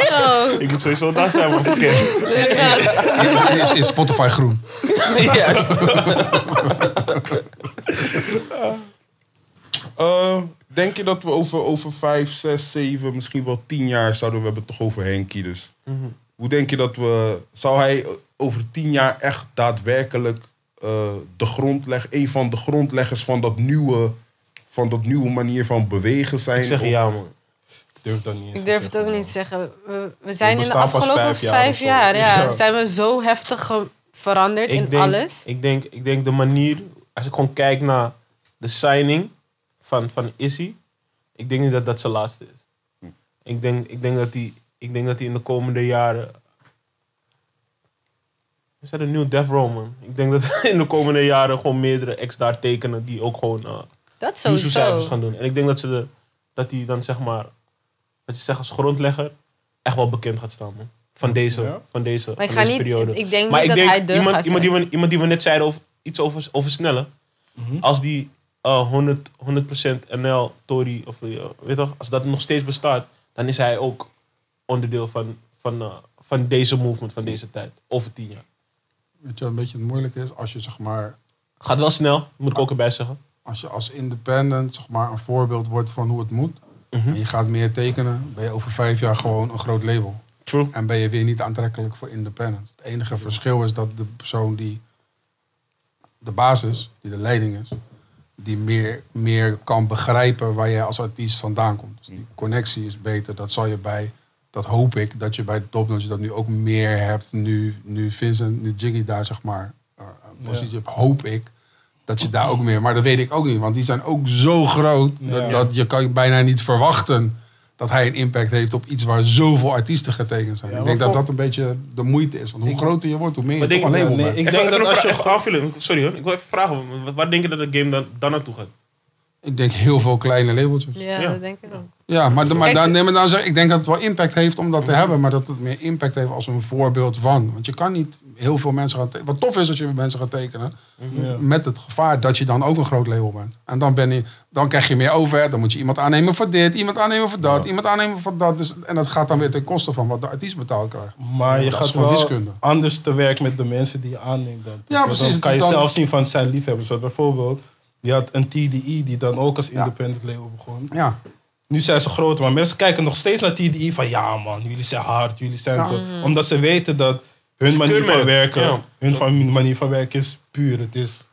Zo.
Ik moet sowieso daar zijn, man. voor kerst.
Dus dat-
Is, is Spotify groen.
Juist.
Eh, denk je dat we over, over vijf, zes, zeven, misschien wel tien jaar zouden we hebben het toch over Henkie dus.
Mhm.
Hoe denk je dat we, zou hij over tien jaar echt daadwerkelijk eh, de grondleg, een van de grondleggers van dat nieuwe, van dat nieuwe manier van bewegen zijn?
Ik zeg
Of-
ja, man.
Ik durf dat niet eens
Ik
te
durf het ook
man.
niet te zeggen. We, we zijn in de afgelopen
vijf
vijf
jaar
ja,
Ja.
zijn we zo heftig veranderd in
denk,
alles.
Ik denk, ik denk de manier, als ik gewoon kijk naar de signing van, van Issy, ik denk niet dat dat zijn laatste is. Ik denk, ik denk dat hij ik denk dat hij in de komende jaren. Is dat een nieuw Death Row, man? Ik denk dat in de komende jaren gewoon meerdere ex daar tekenen die ook gewoon uh,
Dat
cijfers
sowieso.
gaan doen. En ik denk dat ze de, dat hij dan zeg maar. Dat wat je zegt als grondlegger, echt wel bekend gaat staan, man. Van deze,
Ja?
van deze,
Maar ik
van
ga
deze
niet,
periode.
ik denk
maar
niet
ik
dat
denk,
hij de
iemand,
gaat
iemand, die we, iemand die we net zeiden over iets over, over snellen.
Mhm.
Als die eh 100, 100% NL, Tory, of eh, weet toch, als dat nog steeds bestaat, dan is hij ook onderdeel van, van, eh, van deze movement, van deze tijd. Over tien jaar.
Weet je wat een beetje het moeilijke is? Als je zeg maar,
Gaat wel snel, moet ik ook erbij zeggen.
Als je als independent zeg maar een voorbeeld wordt van hoe het moet.
Mhm.
En je gaat meer tekenen, ben je over vijf jaar gewoon een groot label.
True.
En ben je weer niet aantrekkelijk voor independent. Het enige verschil is dat de persoon die de basis, die de leiding is, die meer, meer kan begrijpen waar jij als artiest vandaan komt. Dus die connectie is beter. Dat zal je bij, dat hoop ik, dat je bij de topnotch dat nu ook meer hebt. Nu, nu Vincent, nu Jiggy daar zeg maar eh, een positie hebt, hoop ik. Dat je daar ook meer, maar dat weet ik ook niet, want die zijn ook zo groot dat,
Ja.
dat je kan bijna niet verwachten dat hij een impact heeft op iets waar zoveel artiesten getekend zijn.
Ja,
ik denk dat dat een beetje de moeite is. Want hoe
Ik-
groter je wordt, hoe meer je
Maar
toch
denk-
een label
nee,
bent.
ik
Even,
denk
even
dat als je...
aanvullen. Sorry hoor, ik wil even vragen. wat- Waar denk je dat de game dan, dan naartoe gaat?
Ik denk heel veel kleine labeltjes.
Ja,
Ja.
dat denk ik ook.
Ja, maar, maar
Kijk,
dan, nee, maar dan zeg, ik denk dat het wel impact heeft om dat te hebben, maar dat het meer impact heeft als een voorbeeld van. Want je kan niet heel veel mensen gaan tekenen. Wat tof is als je mensen gaat tekenen,
Ja.
met het gevaar dat je dan ook een groot label bent. En dan, ben je, dan krijg je meer over, dan moet je iemand aannemen voor dit, iemand aannemen voor dat, iemand aannemen voor dat. Dus, en dat gaat dan weer ten koste van wat de artiest betaald krijgt.
Maar je
Dat
gaat
gewoon
wel
wiskunde.
anders te werk met de mensen die je aanneemt dan.
Ja, precies.
Dan kan je
dan-
zelf zien van zijn liefhebbers. Want bijvoorbeeld, je had een TDE die dan ook als independent label begon.
Ja,
Nu zijn ze groter, maar mensen kijken nog steeds naar TDE van ja man, jullie zijn hard, jullie zijn
Ja.
tof. Omdat ze weten dat hun manier van werken,
ja.
hun van, manier van werken is puur. Het is,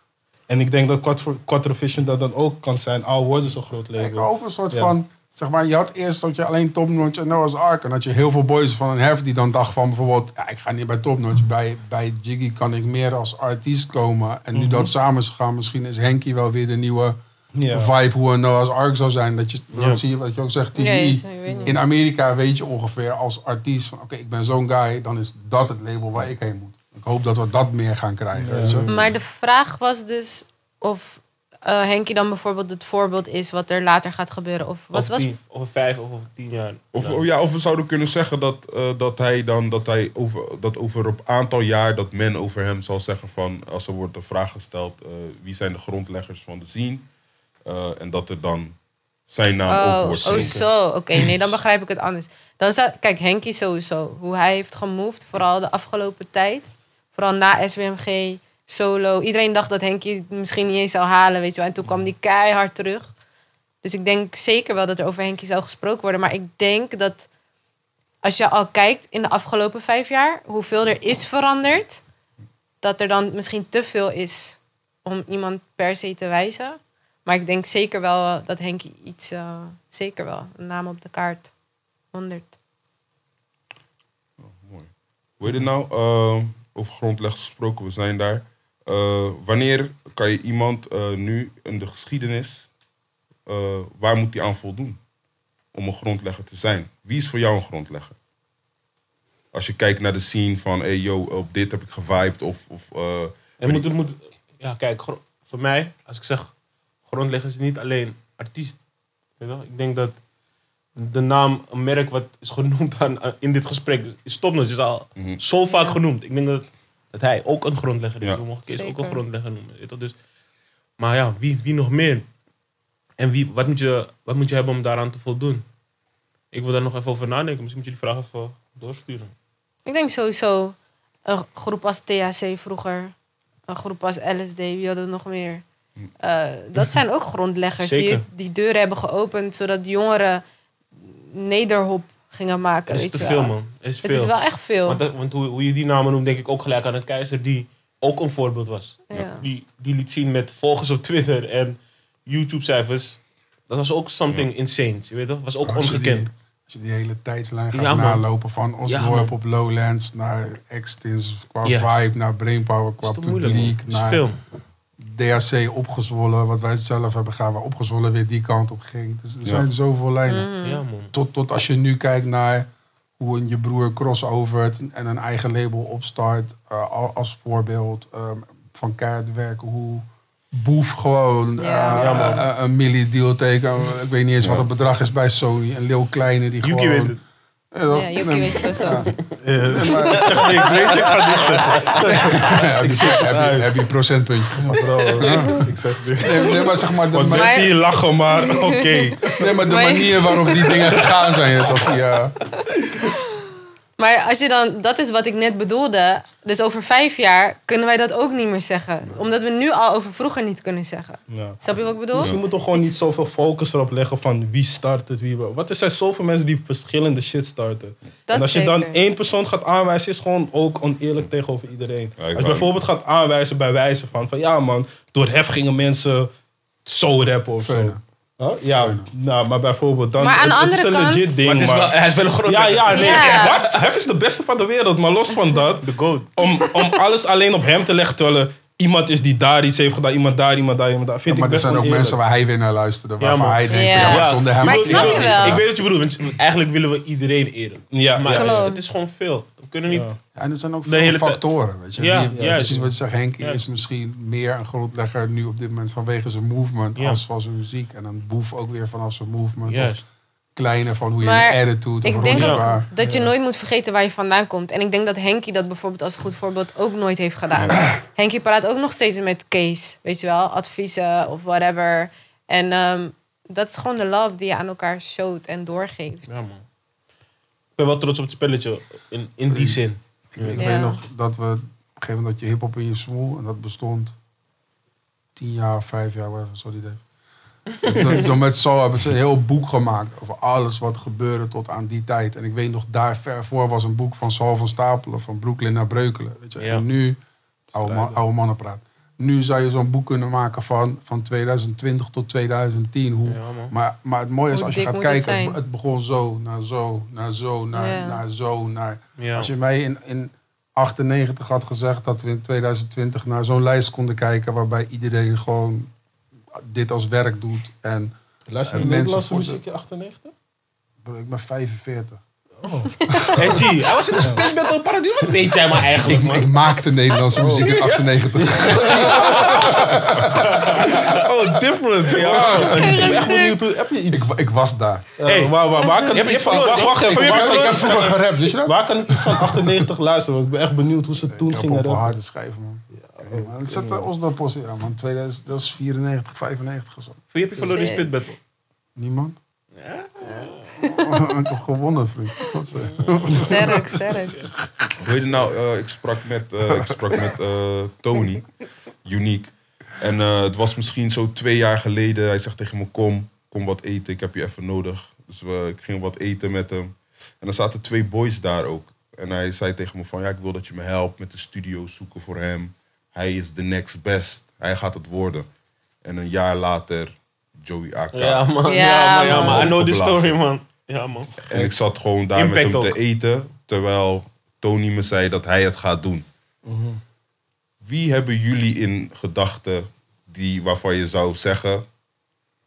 en ik denk dat Quattro, Quattro Vision dat dan ook kan zijn, al worden ze een groot
ik
label.
ook een soort
Ja.
van, zeg maar, je had eerst dat je alleen Topnotch en Noah's Ark. En dat je heel veel boys van een hef die dan dacht van bijvoorbeeld, ja, ik ga niet bij Topnotch. Bij, bij Jiggy kan ik meer als artiest komen. En nu
Mhm.
dat samen is gegaan, misschien is Henky wel weer de nieuwe
Ja.
vibe hoe een Noah's Ark zou zijn. Dat je,
Ja.
dan zie je wat je ook zegt.
Nee.
In Amerika weet je ongeveer als artiest van, oké, ik ben zo'n guy. Dan is dat het label waar ik heen moet. Ik hoop dat we dat meer gaan krijgen. weet je?
Maar de vraag was dus of eh Henkie dan bijvoorbeeld het voorbeeld is wat er later gaat gebeuren. Of wat
Over,
was
tien, over vijf of over tien jaar.
Of, of ja, of we zouden kunnen zeggen dat, eh, dat hij dan dat hij over, dat over een aantal jaar dat men over hem zal zeggen van als er wordt de vraag gesteld eh, wie zijn de grondleggers van de scene eh, en dat er dan zijn naam ook
Oh,
wordt
oh zo. Oké, nee, dan begrijp ik het anders. Dan zou, kijk, Henkie sowieso. Hoe hij heeft gemoved, vooral de afgelopen tijd. Vooral na SBMG, solo. Iedereen dacht dat Henkie het misschien niet eens zou halen, weet je wel. En toen kwam die keihard terug. Dus ik denk zeker wel dat er over Henkie zou gesproken worden. Maar ik denk dat als je al kijkt in de afgelopen vijf jaar... hoeveel er is veranderd... dat er dan misschien te veel is om iemand per se te wijzen. Maar ik denk zeker wel dat Henkie iets... eh, zeker wel, een naam op de kaart. 100.
Mooi. Hoe heet het nou? Eh, over grondleggers gesproken, we zijn daar. Eh, wanneer kan je iemand eh, nu in de geschiedenis, eh, waar moet hij aan voldoen om een grondlegger te zijn? Wie is voor jou een grondlegger? Als je kijkt naar de scene van, hey yo, op dit heb ik gevibed of... of eh,
En moet, het moet, ja, kijk, voor mij, als ik zeg grondlegger, is niet alleen artiest. Weet je wel? Ik denk dat de naam, een merk wat is genoemd aan, in dit gesprek, is Topnotch, is al
Mhm.
zo vaak genoemd. Ik denk dat, dat hij ook een grondlegger is.
Ja.
We mogen Kees ook een grondlegger noemen. Weet je wel? Dus, maar ja, wie, wie nog meer? En wie, wat, moet je, wat moet je hebben om daaraan te voldoen? Ik wil daar nog even over nadenken. Misschien moet je die vraag even doorsturen.
Ik denk sowieso een groep als THC vroeger. Een groep als LSD. Wie hadden we nog meer? Eh, dat zijn ook grondleggers die
Zeker.
die deuren hebben geopend... zodat jongeren nederhop gingen maken.
Het is
weet
te
je
veel,
wel.
man. Het is,
Het
veel.
is wel echt veel.
Want, dat- want hoe, hoe je die namen noemt, denk ik ook gelijk aan een keizer die ook een voorbeeld was.
Ja.
Die, die liet zien met volgers op Twitter en YouTube-cijfers. Dat was ook something insane. Je weet toch? Was ook
Als je die-
ongekend.
Als je die hele tijdslijn gaat
Ja,
nalopen van Osdorp op Lowlands naar Extins qua
Ja.
vibe, naar Brainpower qua publiek,
Het is
naar
film.
DHC opgezwollen, wat wij zelf hebben gedaan, waar opgezwollen weer die kant op ging. Dus er
Ja.
zijn zoveel lijnen.
Ja, man.
Tot, tot als je nu kijkt naar hoe een je broer crossovert en een eigen label opstart, eh, al- als voorbeeld ehm, van keihard werken, hoe Boef gewoon
Ja.
eh,
Ja,
eh, een milli deal teken. Ik weet niet eens wat het bedrag is bij Sony. En Lil Kleine die
Yuki
gewoon...
weet het.
Ja?
Ja,
Nee,
weet sowieso.
ja.
Eh,
maar-
niks, weet je, ik ga niks zeggen.
heb, je, heb, je, heb je een procentpuntje?
Bro, ik zeg dit.
Nee, nee, maar zeg maar, de,
Want
ma-
mensen hier lachen, maar oké.
nee, maar de
Maar-
manier waarop die dingen gegaan zijn. Toch? Ja.
Maar als je dan, dat is wat ik net bedoelde. Dus over vijf jaar kunnen wij dat ook niet meer zeggen. Omdat we nu al over vroeger niet kunnen zeggen.
Ja.
Snap je wat ik bedoel?
Misschien moeten we gewoon niet zoveel focus erop leggen van wie start het, wie... Wat er zijn zoveel mensen die verschillende shit starten.
Dat
en als je dan één persoon gaat aanwijzen, is gewoon ook oneerlijk tegenover iedereen.
Ja,
als je bijvoorbeeld gaat aanwijzen bij wijze van, van ja man, door hef gingen mensen zo rappen of zo. Huh? Ja, nou, maar bijvoorbeeld dan...
Maar aan de
het, het is
andere
een
kant-
legit ding,
Maar het is
maar-
wel, hij is wel een groot
Ja, ja, nee.
Ja.
Wat? Hef is de beste van de wereld, maar los van dat...
De goat.
Om, om alles alleen op hem te leggen, terwijl er iemand is die daar iets heeft gedaan, iemand daar, iemand daar, iemand daar. Vind
maar
ik
er zijn ook mensen waar hij weer naar luisterde. Waarvan hij denkt,
Ja.
zonder hem...
Maar ik
had
snap
hij-
je wel.
Ik weet wat je bedoelt, want eigenlijk willen we iedereen eren.
Ja,
Maar
ja.
het, is, het is gewoon veel. We kunnen niet...
Ja, en er zijn ook veel factoren, weet je. Die- precies wat je zegt, Henk
Ja.
is misschien meer een grondlegger nu op dit moment vanwege zijn movement
Ja.
als van zijn muziek. En dan Boef ook weer vanaf zijn movement.
Juist.
Of Kleine van hoe je
Maar
een attitude
Ik
of
denk ook
Waar.
dat je nooit moet vergeten waar je vandaan komt. En ik denk dat Henky dat bijvoorbeeld als goed voorbeeld ook nooit heeft gedaan. Henky praat ook nog steeds met Kees, weet je wel, adviezen of whatever. En ehm, dat is gewoon de love die je aan elkaar showt en doorgeeft.
Ja, man. Ik ben wel trots op het spelletje. In, in die zin.
Ik, ik
Ja.
weet nog dat we op een gegeven moment dat je hip-hop in je smoel en dat bestond tien jaar, vijf jaar, whatever, sorry Dave. Zo, zo met zo hebben ze een heel boek gemaakt over alles wat gebeurde tot aan die tijd. En ik weet nog, daar ver voor was een boek van Saul van Stapelen, van Brooklyn naar Breukelen. Weet je?
Ja.
En nu, oude, man, oude mannenpraat. Nu zou je zo'n boek kunnen maken van, van 2020 tot 2010. Hoe,
Ja,
maar, maar het mooie is als je gaat kijken, het, begon zo, naar zo, naar zo, naar,
Ja.
naar zo, naar...
Ja.
Als je mij in, in 98 had gezegd dat we in 2020 naar zo'n lijst konden kijken waarbij iedereen gewoon dit als werk doet. En
Luister
En
je
mensen
Nederlandse muziek in 98?
bro, ik ben 45.
Hey G, hij was in de spin paradie. Wat weet jij maar eigenlijk,
Ik,
man?
ik maakte Nederlandse muziek in 98.
Oh, different. Wow. Ik ben echt benieuwd. hoe- Heb je iets?
ik, ik was daar.
Waar, waar, waar kan
Je
ik iets van... Wacht, even.
Ik
ik,
heb vroeger gerapt, weet je dat?
waar kan ik iets van 98 luisteren? Want ik ben echt benieuwd hoe ze toen
Ik heb
gingen
op harde schijf, man. Ja, ik zat uh, Oslo Posse, ja, man. 2000, dat is 94, 95 of zo.
Wie heb je verloren in de
Sick.
spit battle?
Niemand? ik heb gewonnen, vriend. Wat zeg
Sterk, sterk.
Heet het nou? Eh, ik sprak met, eh, ik sprak met eh, Tony, Unique. En eh, het was misschien zo twee jaar geleden. Hij zegt tegen me, kom, kom wat eten. Ik heb je even nodig. Dus we, ik ging wat eten met hem. En er zaten twee boys daar ook. En hij zei tegen me van, ja, ik wil dat je me helpt met de studio zoeken voor hem. Hij is the next best. Hij gaat het worden. En een jaar later, Joey AK.
Ja, man.
Ja,
Ja, man. Ja,
man.
man. I know the story, man. Ja, man.
En ik zat gewoon daar
Impact
met hem
ook.
te eten. Terwijl Tony me zei dat hij het gaat doen. Wie hebben jullie in gedachten die, waarvan je zou zeggen...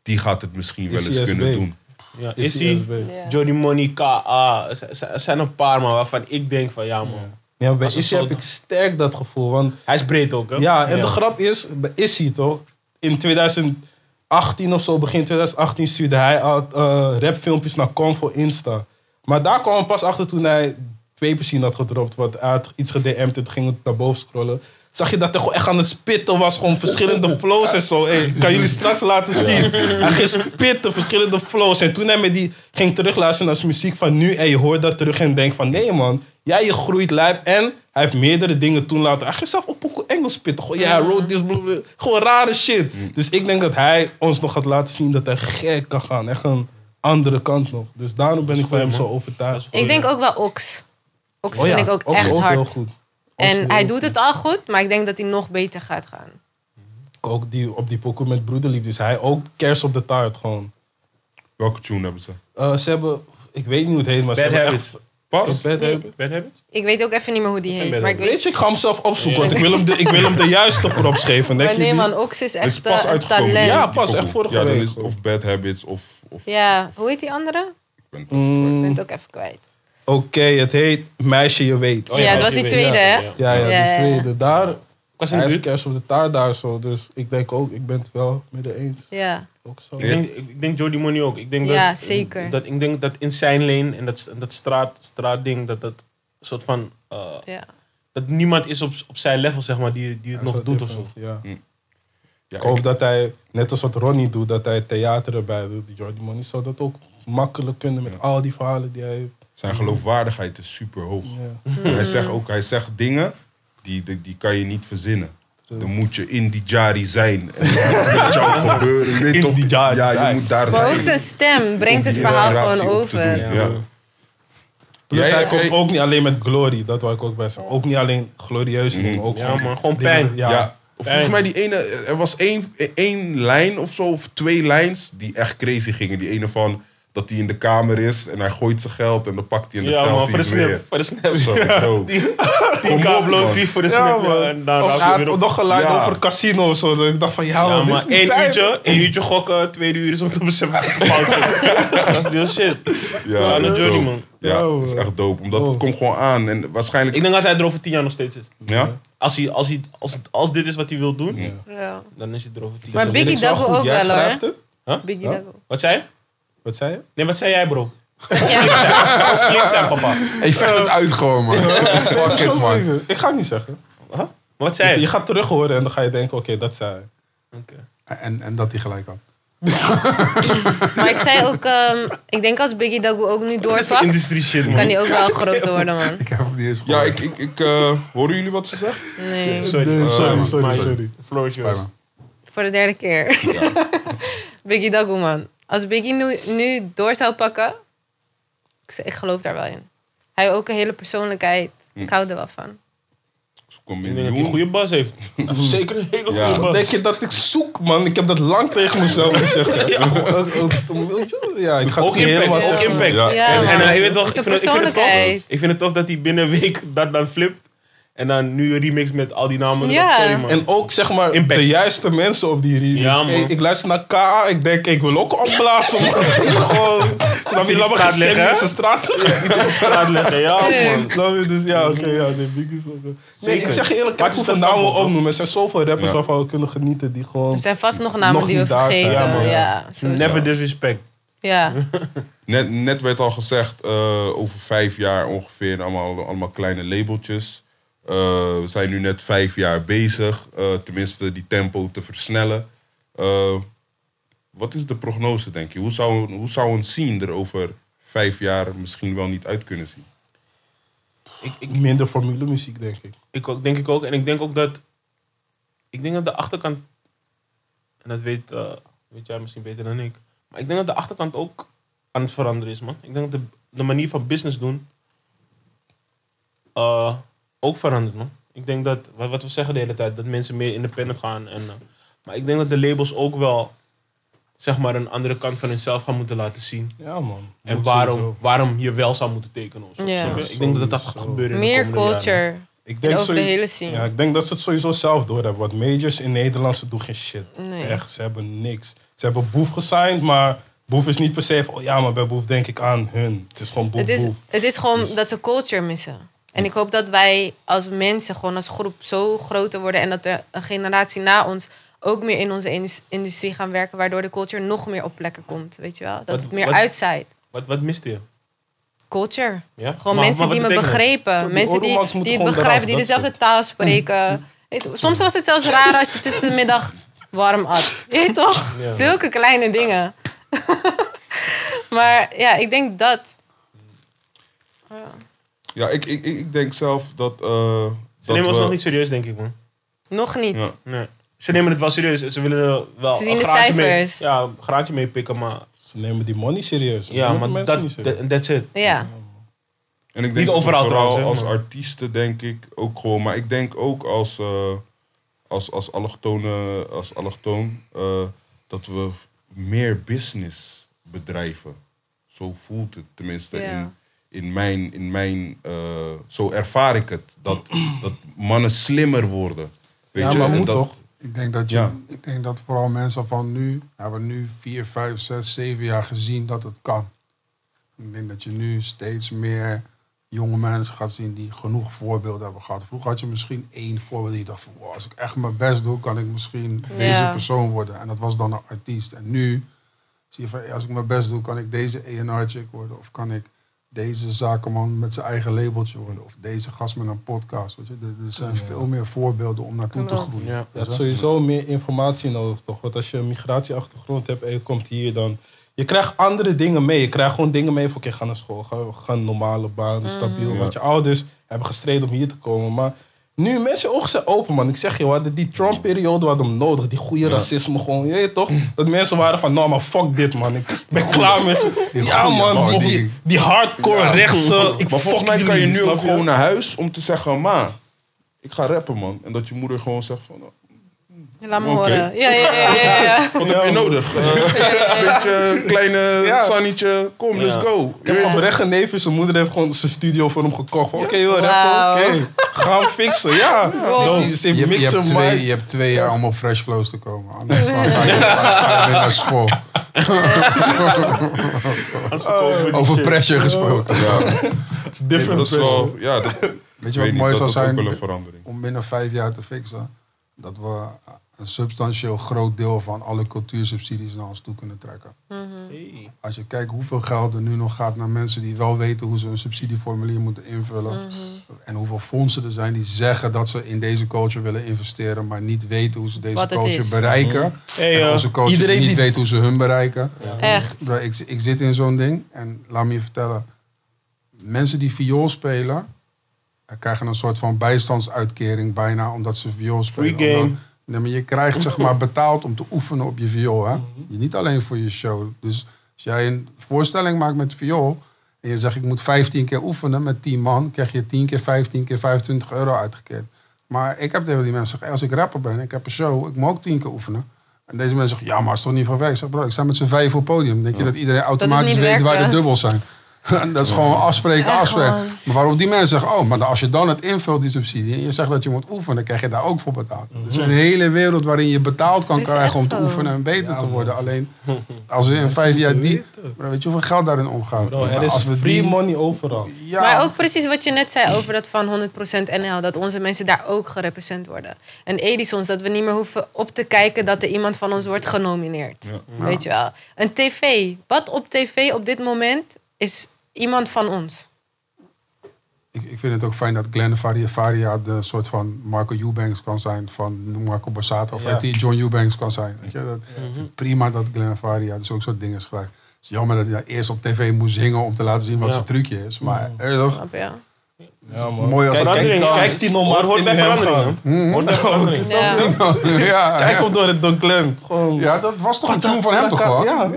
die gaat het misschien wel eens kunnen doen?
Ja,
hij.
Johnny Money, K.A. Er zijn- Er zijn een paar, man, waarvan ik denk van, ja, man.
Ja, maar bij
Als een
Issy heb ik sterk dat gevoel. Want
Hij is breed ook, hè?
Ja, en de grap is, bij Issy toch, in 2018 of zo, begin 2018, stuurde hij al eh, rapfilmpjes naar Convo Insta. Maar daar kwam pas achter toen hij Paper Scene had gedropt, wat hij had iets gedM'd en toen ging het naar boven scrollen. Zag je dat hij gewoon echt aan het spitten was, gewoon verschillende flows en zo. Hey, ik kan jullie straks laten zien. Hij ging spitten, verschillende flows. En toen hij met die ging terugluisteren naar zijn muziek van nu en je hoort dat terug en denkt van nee man, jij je groeit lijp en hij heeft meerdere dingen toen laten. Hij ging zelf op Poco Engels spitten. Gewoon, ja, wrote this, blablabla. gewoon rare shit. Dus ik denk dat hij ons nog gaat laten zien dat hij gek kan gaan. Echt een andere kant nog. Dus daarom ben ik van hem zo overtuigd.
Ik denk ook wel Ox. Ox
Oh ja,
vind ik ook
Ox
echt
ook
hard.
heel goed.
En hij
heel
doet
goed.
het al goed, maar ik denk dat hij nog beter gaat gaan.
Ook die, op die pokoe met broederliefde is hij ook kers op de taart gewoon.
Welke tune hebben ze?
Eh, ze hebben, ik weet niet hoe het heet, maar ze hebben echt...
Pas?
Bad
Nee.
Habits?
Bad?
Ik weet ook even niet meer hoe die heet. Maar ik weet,
Weet je, ik ga hem zelf opzoeken, want ik wil hem de, ik wil hem de juiste props geven. Denk
nee
die?
man, Ox is
Het is
echt
pas
eh, een talent.
Ja, pas, echt vorige
ja,
week.
is het of Bad Habits of... of
Ja, hoe heet die andere?
ik ben het
Mm,
Ik ben het ook even kwijt.
Oké, het heet Meisje Je Weet.
Oh
ja,
ja,
dat was
die
tweede,
ja,
hè?
ja.
Ja, ja,
Ja, ja,
die tweede. Daar
was in de
hij is kerst op de taart daar zo. Dus ik denk ook, ik ben het wel met de eens.
Ja.
Ook zo.
Ik denk, ik, denk Jordy Money ook. Ik denk
Ja,
dat,
zeker.
Dat, ik denk dat in zijn lane en dat, dat straat, straatding, dat dat een soort van... eh,
ja.
dat niemand is op, op zijn level, zeg maar, die, die het nog doet
wel
of zo.
Ja.
Ja,
Ik hoop
ik-
dat hij, net als wat Ronnie doet, dat hij theater erbij doet. Jordi Money zou dat ook makkelijk kunnen met al die verhalen die hij heeft.
zijn geloofwaardigheid is super hoog.
Ja.
Hij zegt ook, hij zegt dingen die, die, die kan je niet verzinnen. Dan moet je in die jari zijn. En dat moet jou gebeuren. weet
In
toch?
die jari
ja, je moet daar
Maar
zijn.
ook zijn stem brengt het verhaal gewoon over.
Ja.
Plus hij komt ook niet alleen met glory, dat wil ik ook zeggen. Ook niet alleen glorieuze dingen, ook
Ja,
gewoon
man, gewoon
dingen-
pijn.
Ja.
Ja. Volgens mij die ene, er was één, één lijn of zo, of twee lijns, die echt crazy gingen. Die ene van dat hij in de kamer is en hij gooit zijn geld en dan pakt hij en dan
Ja,
telt
man,
hij
voor de
het weer.
snap. Voor de snap.
Zo, bro.
Die kabel die voor de
Ja,
snap.
man.
ja, en dan
Of
raak
hij had nog geluid
Ja.
over het casino of zo. dat Ik dacht van, ja,
Ja,
man, dit
maar
is tijd.
uurtje, één uurtje gokken, tweede uur is om te beseffen wat de fout is. Dat is real shit.
Ja, dat dope.
man.
Ja,
Ja,
dat is echt dope. Omdat
Oh.
het komt gewoon aan. En waarschijnlijk...
Ik denk dat hij er over tien jaar nog steeds is.
ja?
Als, hij, als, hij, als, als dit is wat hij wil doen,
Ja.
dan is hij er over tien
Maar
jaar.
Biggie
Lyrics wel
Double ook wel, hoor.
het?
Biggie? Double.
Wat zei je?
Wat zei je?
Nee, wat zei jij, bro?
Ja.
Flink zijn, papa.
Ik vecht het uit gewoon, man. Fuck it, man.
Ik ga het niet zeggen.
Huh? Wat zei
Je
je?
gaat terug horen en dan ga je denken, oké, dat zei hij.
Oké.
En, en dat hij gelijk had.
Maar ik zei ook, ehm, ik denk als Biggie Double ook nu doorpakt,
Industrie shit, man.
kan hij ook wel groter worden, man.
Ik heb hem niet eens
Ja,
gehoord.
ik... ik, ik eh, horen jullie wat ze zegt?
Nee,
Sorry.
Nee, sorry, sorry, sorry.
De floor is
Spijt
yours.
me.
voor de derde keer. Biggie Double, man. Als Biggie nu, nu door zou pakken, ik, zeg- ik geloof daar wel in. Hij heeft ook een hele persoonlijkheid. Ik hou er wel van.
Ik denk dat hij een goede bas heeft. Zeker een hele
Ja.
goede bas.
Denk je dat ik zoek, man? Ik heb dat lang tegen mezelf gezegd. Ook- ook- ook- Ja, ik ga
Ook
helemaal
impact, ook
zeggen.
impact.
Ja.
Ja,
En, en, je weet toch, ik vind, het- ik vind het tof.
persoonlijkheid.
Ik vind het tof dat hij binnen een week dat dan flipt. En dan nu een remix met al die namen.
Ja.
Sorry, man.
En ook zeg maar
Impact.
de juiste mensen op die remix.
Ja,
ik, ik luister naar K.A. Ik denk, ik wil ook opblazen. man. Gewoon, snap je?
die
Laat me geen
hè?
in zijn straat
straat leggen. Ja, man.
Snap je? Dus ja, oké, ja, nee, Biggie is ook... Nee, ik zeg je eerlijk,
Maar
ik
het
hoef
is
de namen
wel,
opnoemen. Er zijn zoveel rappers
Ja.
waarvan we kunnen genieten die gewoon...
Er zijn vast nog namen
Nog
die we vergeten.
Ja, man.
Ja, sowieso.
Never disrespect.
Ja.
Net, net werd al gezegd, eh, over vijf jaar ongeveer, allemaal, allemaal kleine labeltjes. Eh, we zijn nu net vijf jaar bezig, eh, tenminste die tempo te versnellen. Eh, wat is de prognose, denk je? Hoe zou, hoe zou een scene er over vijf jaar misschien wel niet uit kunnen zien?
Ik, ik,
Minder formule muziek, denk ik.
ik ook, denk ik ook. En ik denk ook dat... Ik denk dat de achterkant... En dat weet, eh, weet jij misschien beter dan ik. Maar ik denk dat de achterkant ook aan het veranderen is, man. Ik denk dat de, de manier van business doen... eh, ook verandert, man. Ik denk dat, wat, wat we zeggen de hele tijd, dat mensen meer independent gaan. En, eh, maar ik denk dat de labels ook wel, zeg maar, een andere kant van hunzelf gaan moeten laten zien.
Ja, man.
En waarom,
sowieso.
waarom je wel zou moeten tekenen. Of zo,
Ja.
Ik denk dat dat gaat gebeuren. in de
Meer
jaren.
culture.
Ik
En
denk
over de hele scene.
Ja, ik denk dat ze het sowieso zelf doorhebben. Want majors in Nederland, ze doen geen shit.
Nee.
Echt, ze hebben niks. Ze hebben Boef gesigned, maar Boef is niet per se van... Oh ja, maar bij Boef denk ik aan hun. Het is gewoon Boef,
Het is,
Boef.
het is gewoon dat ze culture missen. En ik hoop dat wij als mensen, gewoon als groep, zo groter worden. En dat er een generatie na ons ook meer in onze indus- industrie gaan werken. Waardoor de culture nog meer op plekken komt. Weet je wel? Dat
Wat-
het meer
wat-
uitzaait.
Wat, wat miste je?
Culture.
Ja?
Gewoon
Maar-
mensen
maar
die me begrepen.
Die
mensen die, die het begrijpen, die
eraf,
dezelfde taal spreken. Soms was het zelfs raar als je tussen de middag warm at. Je toch?
Ja.
Zulke kleine dingen. maar ja, ik denk dat.
Ja, ik, ik, ik ik denk zelf dat... eh,
Ze
dat
nemen ons
we-
nog niet serieus, denk ik, man.
Nog niet.
Ja.
Nee. Ze nemen het wel serieus. Ze willen er wel
Ze zien
een
de
graadje mee-
cijfers.
ja, een graadje mee pikken, maar...
Ze nemen die money serieus. Ze
Ja,
nemen
maar
mensen
dat,
niet serieus.
that- that's it.
Ja.
En ik denk
Niet
dat we
overal
vooral
trouwens, hè,
als
maar-
artiesten denk ik ook gewoon, maar ik denk ook als, eh, als, als allochtone, als allochtoon, eh, dat we meer business bedrijven. Zo voelt het tenminste
Ja.
in, in mijn, in mijn eh, zo ervaar ik het. Dat, dat mannen slimmer worden. Weet
Ja,
je?
maar
En
moet
dat,
toch?
Ik denk dat je,
Ja.
ik denk dat vooral mensen van nu hebben nu vier, vijf, zes, zeven jaar gezien dat het kan. Ik denk dat je nu steeds meer jonge mensen gaat zien die genoeg voorbeelden hebben gehad. Vroeger had je misschien één voorbeeld die je dacht van, wow, als ik echt mijn best doe, kan ik misschien
Ja.
deze persoon worden. En dat was dan een artiest. En nu zie je van, als ik mijn best doe, kan ik deze A&R-chick worden. Of kan ik deze zakenman met zijn eigen labeltje worden. Of deze gast met een podcast. Weet je? Er, er zijn veel meer voorbeelden om naartoe te groeien.
Ja.
Je hebt sowieso meer informatie nodig, toch? Want als je een migratieachtergrond hebt en je komt hier, dan... Je krijgt andere dingen mee. Je krijgt gewoon dingen mee van, oké, ga naar school. Ga, ga een normale baan, stabiel. Want je ouders hebben gestreden om hier te komen. Maar nu, mensen ogen zijn open, man. Ik zeg je, we hadden die Trump-periode, hadden hem nodig. Die goede racisme gewoon, je weet toch? Dat mensen waren van, nou, maar fuck dit, man. Ik ben klaar met je. Ja, man. Die, hardcore rechtse... Ik
maar volgens mij kan je nu ook gewoon naar huis om te zeggen, ma, ik ga rappen, man. En dat je moeder gewoon zegt van,
Laat me horen. Ja, ja, ja, ja. ja.
wat heb je nodig? Een beetje kleine
Ja.
sannetje, kom, let's go.
Ik heb oprecht een neef en zijn moeder heeft gewoon zijn studio voor hem gekocht. Oké, rappen,
Wauw.
oké. Ga hem fixen, ja. Ze
Je, je,
mixen,
hebt twee, je hebt twee jaar om op Fresh Flows te komen. Anders ga je, naar school. Over pressure gesproken.
Ja,
It's different
dat is wel, ja, dat,
Weet je wat mooi
dat
zou
is ook
zijn?
wel een verandering.
Om binnen vijf jaar te fixen. Dat we een substantieel groot deel van alle cultuursubsidies naar ons toe kunnen trekken.
Hey.
Als je kijkt hoeveel geld er nu nog gaat naar mensen die wel weten hoe ze een subsidieformulier moeten invullen. En hoeveel fondsen er zijn die zeggen dat ze in deze culture willen investeren, maar niet weten hoe ze deze
Wat het
culture bereiken.
Hey,
en onze culture
iedereen
niet
die-
weet hoe ze hun bereiken.
Echt.
Bro, Ik, ik zit in zo'n ding en laat me je vertellen. Mensen die viool spelen, eh, krijgen een soort van bijstandsuitkering bijna omdat ze viool spelen.
Free game.
Omdat- nee, maar je krijgt zeg maar betaald om te oefenen op je viool. Hè? Niet alleen voor je show. Dus als jij een voorstelling maakt met viool en je zegt ik moet 15 keer oefenen met 10 man, krijg je 10 keer 15 keer 25 euro uitgekeerd. Maar ik heb tegen die mensen gezegd, als ik rapper ben, ik heb een show, ik moet ook 10 keer oefenen. En deze mensen zeggen, ja, maar is toch niet van weg? Ik zeg, bro, ik sta met z'n vijf op het podium. Denk je dat iedereen automatisch weet waar de dubbels zijn? Dat is gewoon afspreken,
Echt
afspreken.
gewoon.
Maar waarop die mensen zeggen, oh, maar als je dan het invult, die subsidie, en je zegt dat je moet oefenen, dan krijg je daar ook voor betaald. Er is een hele wereld waarin je betaald kan krijgen om te
zo.
oefenen en beter te worden. Alleen, als we in vijf jaar die... Weet je hoeveel geld daarin omgaat?
Bro, er
Maar
is
als we
free
die-
money overal.
Ja,
Maar ook precies wat je net zei over dat van 100% NL. Dat onze mensen daar ook gerepresent worden. En Edisons, dat we niet meer hoeven op te kijken dat er iemand van ons wordt genomineerd. Weet je wel. Een tv. Wat op tv op dit moment is iemand van ons.
Ik, ik vind het ook fijn dat Glenn Faria, Faria de soort van Marco Eubanks kan zijn van Marco Borsato. Of
Ja.
John Eubanks kan zijn. Weet je? Dat, Prima dat Glenn Faria dus ook soort dingen schrijft. Het is jammer dat hij daar eerst op tv moest zingen om te laten zien wat
Ja.
zijn trucje is. Maar toch,
Snap je?
Ja, man.
Mooi
kijk, kijk die normaal
Hoort- hoort bij
in hem
veranderingen.
gaan.
Hoort bij
ja,
Kijk hem door het Don Glenn. Gewoon.
ja, dat was toch een tune van hem toch wel?
Ja,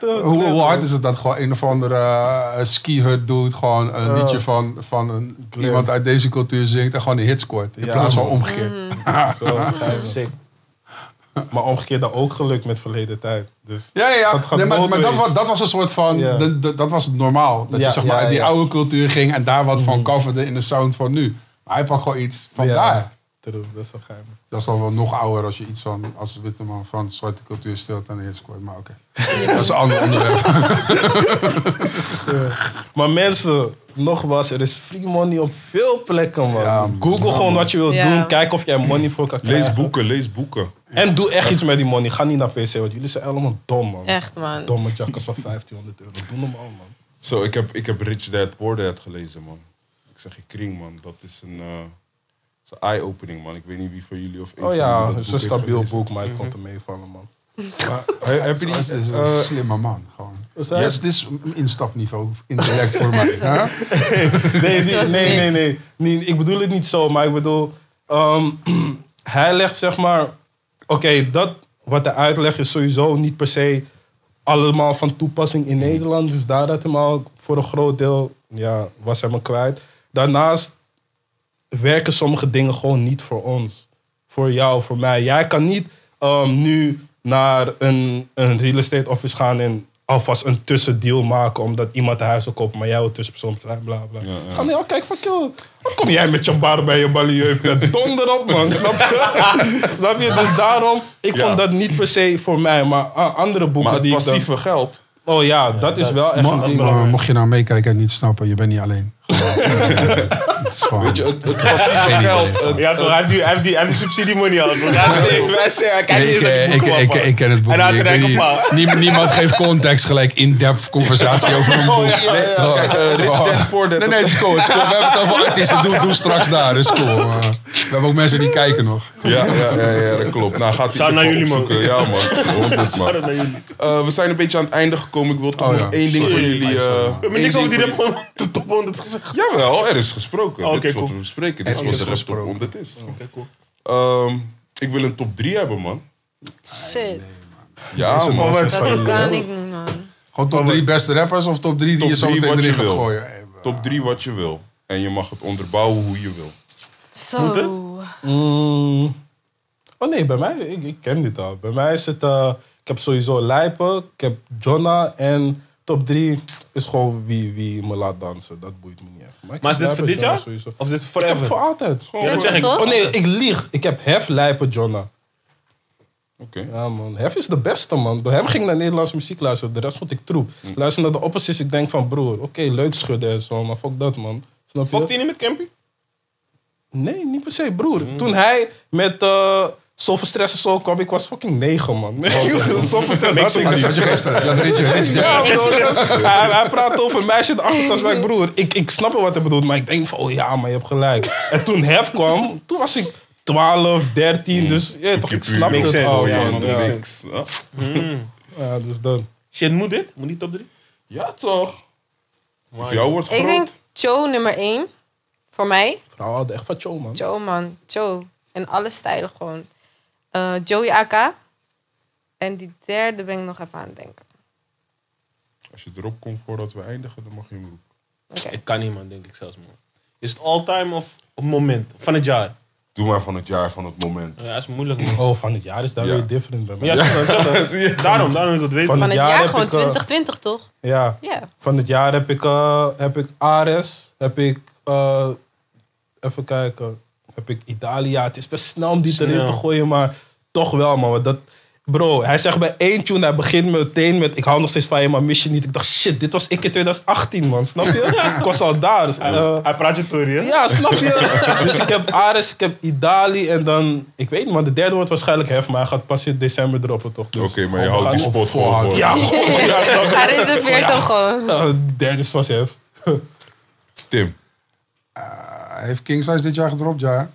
de
Hoe, hard is het dat gewoon een of andere uh, ski-hut doet, gewoon een liedje van, van iemand uit deze cultuur zingt en gewoon een hit scoort. In plaats van omgekeerd.
Zo, geinig.
Sick.
Maar omgekeerd dat ook gelukt met verleden tijd. Dus.
Ja, ja, ja.
Dat gaat
Nee, maar, maar dat, was, dat was een soort van.
Ja.
Dat, dat, dat was het normaal. Dat
Ja,
je zeg maar die.
Mhm.
oude cultuur ging en daar wat van coverde in de sound van nu. Maar hij pakt gewoon iets van
Ja,
daar.
True, dat is wel geheim.
Dat is dan wel nog ouder als je iets van. als een witte man van zwarte cultuur stilt en een hit scoort. Maar oké. dat is een ander onderwerp.
Maar mensen, nogmaals, er is free money op veel plekken, man.
Ja, man.
Google gewoon wat je wilt
Ja.
doen. Kijk of jij money voor kan krijgen.
Lees boeken, lees boeken.
En doe echt iets met die money. Ga niet naar PC, want jullie zijn allemaal dom, man.
Echt, man.
Domme jackers van 1500 euro. Doe normaal, man.
Zo, ik heb, ik heb Rich Dad Poor Dad gelezen, man. Ik zeg je kring, man. Dat is een, eh, is een eye-opening, man. Ik weet niet wie van jullie of
Oh ja, het is een stabiel boek, maar ik vond hem meevallen, man.
Maar, he- heb je
Dat is
die...
een
eh,
slimme man. Gewoon.
hij?
Yes, dit is instapniveau. Intellect voor mij. hè?
Nee, nee, nee, nee,
niet.
nee, Nee, Ik bedoel het niet zo, maar ik bedoel... ehm, hij legt zeg maar... Oké, dat wat hij uitlegt is sowieso niet per se allemaal van toepassing in Nederland. Dus daar had hem al voor een groot deel... Ja, was hij me kwijt. Daarnaast werken sommige dingen gewoon niet voor ons. Voor jou, voor mij. Jij kan niet ehm, nu naar een, een real estate office gaan en alvast een tussendeal maken omdat iemand een huis wil kopen, maar jij wil tussenpersoon zijn, bla bla.
Ja, ja.
Ze gaan niet, oh kijk, fuck you. Wat kom jij met je bar bij je balieu? Met donder op, man. Snap je? Snap je? Dus daarom, ik
Ja.
vond dat niet per se voor mij, maar andere boeken
Maar het
die ik dan-
passieve geld...
Oh ja, dat is wel echt een ding.
mo- mocht je nou meekijken en niet snappen, je bent niet alleen. Het
Weet je, het, het passieve geld. het-
Ja, toch? Hij heeft, die, hij heeft, die, hij heeft die subsidiemoney al. Kijkt
Nee,
niet
ik, eh, ik, ik, ik, ken het boek
En
niet. Ik nie- Niemand geeft context gelijk in-depth conversatie over een boek.
Kijk, eh, Rich Dad Poor Dad.
Nee, nee, het is cool. Het is cool. We hebben het over artiesten. Doe, doe straks daar. Dat is cool. We hebben ook mensen die kijken nog.
Ja, ja, ja, ja, dat klopt. Nou, gaat
Shout naar jullie, man.
Ja, man. 100 man.
Shout-out naar jullie.
Eh, we zijn een beetje aan het einde gekomen. Ik wil toch
Oh,
nog
ja.
één ding voor jullie... Eh,
hebben
één
niks over die top 100 gezegd.
Jawel, er is gesproken.
Oh,
Dit is wat we bespreken. Dit is
Er
wat de top
gesproken.
100 is.
Oké, cool.
Ehm, ik wil een top 3 hebben, man.
Shit.
Ja,
Is een
man.
Dat kan ik niet, man.
Gewoon top drie beste rappers of top drie die
Top
je zo meteen
wat
erin
je
gaat gooien?
Top 3 wat je wil. En je mag het onderbouwen hoe je wil.
Zo.
Mm. Oh nee, bij mij, ik, ik ken dit al. Bij mij is het, eh, ik heb sowieso Lijpen, ik heb Jonna en top 3 is gewoon wie, wie me laat dansen. Dat boeit me niet echt. ik
Maar is
heb
dit voor dit
Jonna
jaar?
Sowieso.
Of is dit
Ik heb het voor altijd.
Ja, dat zeg ik.
Toch?
Oh nee, ik lieg. Ik heb Hef, Lijpen, Jonna.
Oké.
Ja man, Hef is de beste man. Door hem ging ik naar Nederlandse muziek luisteren. De rest vond ik troep.
Hm.
Luister naar de opposites, ik denk van broer, oké, leuk schudden en zo, maar fuck dat man. Snap je?
Fokt hij niet met Campy?
Nee, niet per se, broer. Toen hij met uh, zoveel stress en zo kwam, ik was fucking negen, man. zoveel stress had ik niet.
Had je gisteren?
Ja,
ik,
hij, hij praat over een meisje in de achterstand. Maar ik, broer, ik, ik snap wel wat hij bedoelt. Maar ik denk van, oh ja, maar je hebt gelijk. En toen Hef kwam, toen was ik 12, 13. Dus ja, toch, ik snap het al.
ja,
man, Ja.
Ja.
dus dan.
Shit, moet dit? Moet die top 3?
Ja, toch? Voor jou wordt
ik
groot.
denk Joe nummer 1. Voor mij.
Vrouwen hadden echt van Joe, man.
Joe, man. Joe. En alle stijlen gewoon. Eh, Joey AK. En die derde ben ik nog even aan het denken.
Als je erop komt voordat we eindigen, dan mag je hem roepen.
Oké.
Ik kan niet, man, denk ik zelfs, man. Is het all-time of op moment? Van het jaar?
Doe maar van het jaar, van het moment.
Ja, dat is moeilijk, man.
Oh, van het jaar is daar
Ja.
weer different bij mij.
Ja, hetzelfde.
Zie je?
daarom, daarom wil ik dat weten.
Van
Van
het
het
jaar
gewoon
ik, eh,
2020, toch?
Ja.
Ja.
Van het jaar heb ik, eh, heb ik Ares, heb ik, eh, even kijken, heb ik Italia. Het is best snel om die erin te gooien, maar toch wel, man. Dat, bro, hij zegt bij één tune, hij begint meteen met ik hou nog steeds van je, maar mis je niet. Ik dacht, shit, dit was ik in 2018, man. Snap je? ik was al daar. Dus, eh,
Hij praat je Tory, hè?
ja, snap je? dus ik heb Ares, ik heb Idali en dan, ik weet niet, man. De derde wordt waarschijnlijk Hef, maar hij gaat pas in december droppen, toch? Dus
Oké, maar je
gewoon,
houdt die spot gewoon voor.
Ja, gewoon, ja, snap je?
Hij reserveert hem gewoon.
De derde is vast Hef.
Tim.
Hij heeft King Size dit jaar gedropt, ja.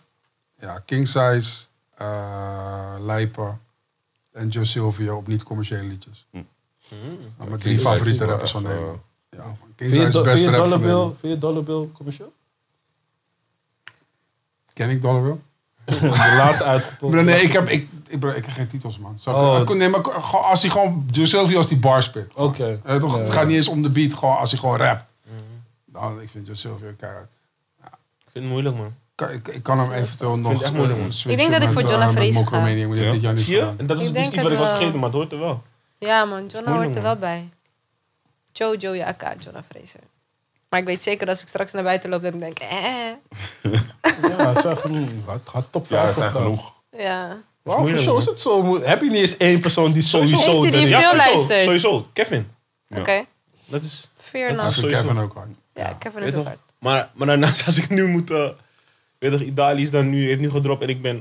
Ja, King Size, eh Lijpen en Joe Silvio op niet-commerciële liedjes. Nou, mijn drie
Size
favoriete rappers van Nederland. Ja, man. King
Vind
Size
je,
is de beste
je
rapper van Nederland.
vind je Dollar Bill commercieel?
Ken ik Dollar Bill?
De laatste uitgepopt.
Nee, ik heb, ik, ik, ik, heb geen titels, man. Ik-
Oh.
nee, maar als hij gewoon, Joe Silvio als die bar spit.
Oké.
Eh, toch,
Nee.
Het gaat niet eens om de beat, gewoon als hij gewoon rapt. Dan, ik vind Joe Silvio keihard.
Ik vind het moeilijk, man.
Kan- Ik, ik kan hem eventueel nog
het echt moeilijk,
eh,
man.
Ik denk dat ik voor
eh,
Jonna
Mokromania,
ga.
Ja?
Zie je? En dat is dus iets wat ik
het
was
wel.
vergeten, maar het hoort er wel.
Ja, man. Jonna hoort er wel bij. Joe, Joey AK, Jonna Fraser. Maar ik weet zeker dat als ik straks naar buiten loop, dat ik denk, eh.
Ja, zeg, hm, had, had top
Ja,
5
zijn genoeg.
Ja.
Waarom show is het zo moeilijk? Heb je niet eens één persoon die sowieso
Eentje die veel
sowieso,
luistert.
Sowieso, Kevin.
Oké.
Dat is... Sowieso.
Kevin ook hard.
Ja, Kevin is ook hard.
Maar, maar daarnaast, als ik nu moet... eh weet je, Idali is dan nu, heeft nu gedropt en ik ben,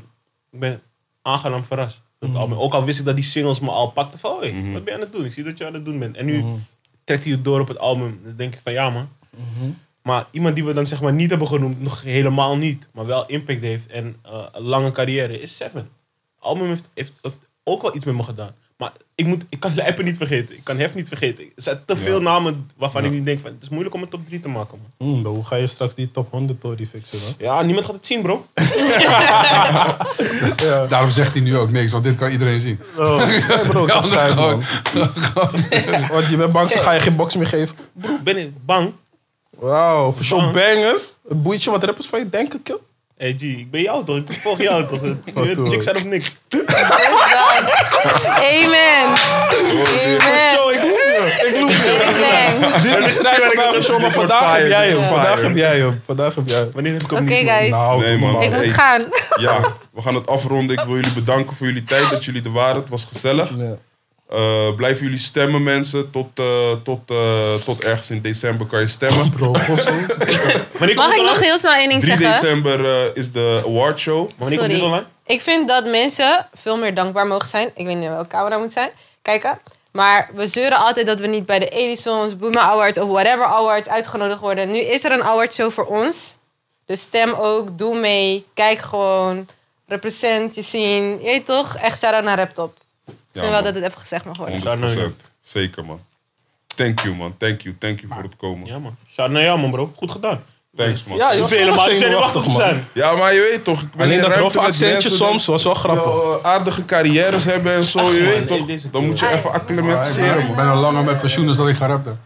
ik ben aangenaam verrast.
Mhm.
album. Ook al wist ik dat die singles me al pakten van, hey, wat ben je aan het doen? Ik zie dat je aan het doen bent. En nu
Mhm.
trekt hij het door op het album. Dan denk ik van, ja man. Maar iemand die we dan zeg maar niet hebben genoemd, nog helemaal niet, maar wel impact heeft en eh, een lange carrière, is Seven. Het album heeft, heeft, heeft ook wel iets met me gedaan. Maar ik, moet, ik kan Lijpen niet vergeten. Ik kan Hef niet vergeten. Er zijn te veel namen waarvan ik nu denk van, het is moeilijk om een top 3 te maken. Man.
Hm, dan hoe ga je straks die top 100 Tory fixen dan?
Ja, niemand gaat het zien, bro.
Daarom zegt hij nu ook niks, want dit kan iedereen zien.
Nee bro, heb schijt man. Want je bent bang, ze ga je geen box meer geven.
Bro, ben ik bang?
Wauw, voor zo'n
Bang.
bangers. Het boeit je wat rappers van je denken, kill.
Hey G, ik ben jou toch? Ik volg jou toch?
toe.
Chicks zijn of niks.
Amen. Amen.
ik roep je. Ik roep je.
Amen.
Dit is mij voor show, maar vandaag heb jij hem. Vandaag heb jij hem. Vandaag heb jij hem.
Wanneer heb ik
Oké,
hem niet?
guys.
Nou,
Nee, man.
maar.
Ik moet gaan.
Ja, we gaan het afronden. Ik wil jullie bedanken voor jullie tijd, dat jullie er waren. Het was gezellig. Eh, blijven jullie stemmen, mensen. Tot, eh, tot, eh, tot ergens in december kan je stemmen.
Bro,
Mag ik nog heel snel één ding
3
zeggen?
december eh, is de awardshow.
Sorry. Ik vind dat mensen veel meer dankbaar mogen zijn. Ik weet niet welke camera moet zijn. Kijken. Maar we zeuren altijd dat we niet bij de Edisons, Boema Awards of whatever awards uitgenodigd worden. Nu is er een awardshow voor ons. Dus stem ook, doe mee, kijk gewoon, represent je scene. Je toch? Echt shout-out naar Raptop. Ik vind wel
man.
dat het even gezegd mag worden.
100%. Zeker, man. Thank you, man. Thank you. Thank you voor het komen.
Ja, man. Shout naar jou, man, bro. Goed gedaan.
Thanks, man.
Ja, je
hoeft helemaal niet
zenuwachtig, man.
zijn.
Ja, maar je weet toch. Ik ben
Alleen
in
dat
ruimte
roffe
met
accentje
mensen
soms was wel grappig.
al, eh, aardige carrières hebben en zo. je weet
nee,
toch. Dan moet je even acclimatiseren,
ik ben al langer met pensioen dan dat ik ga rappen.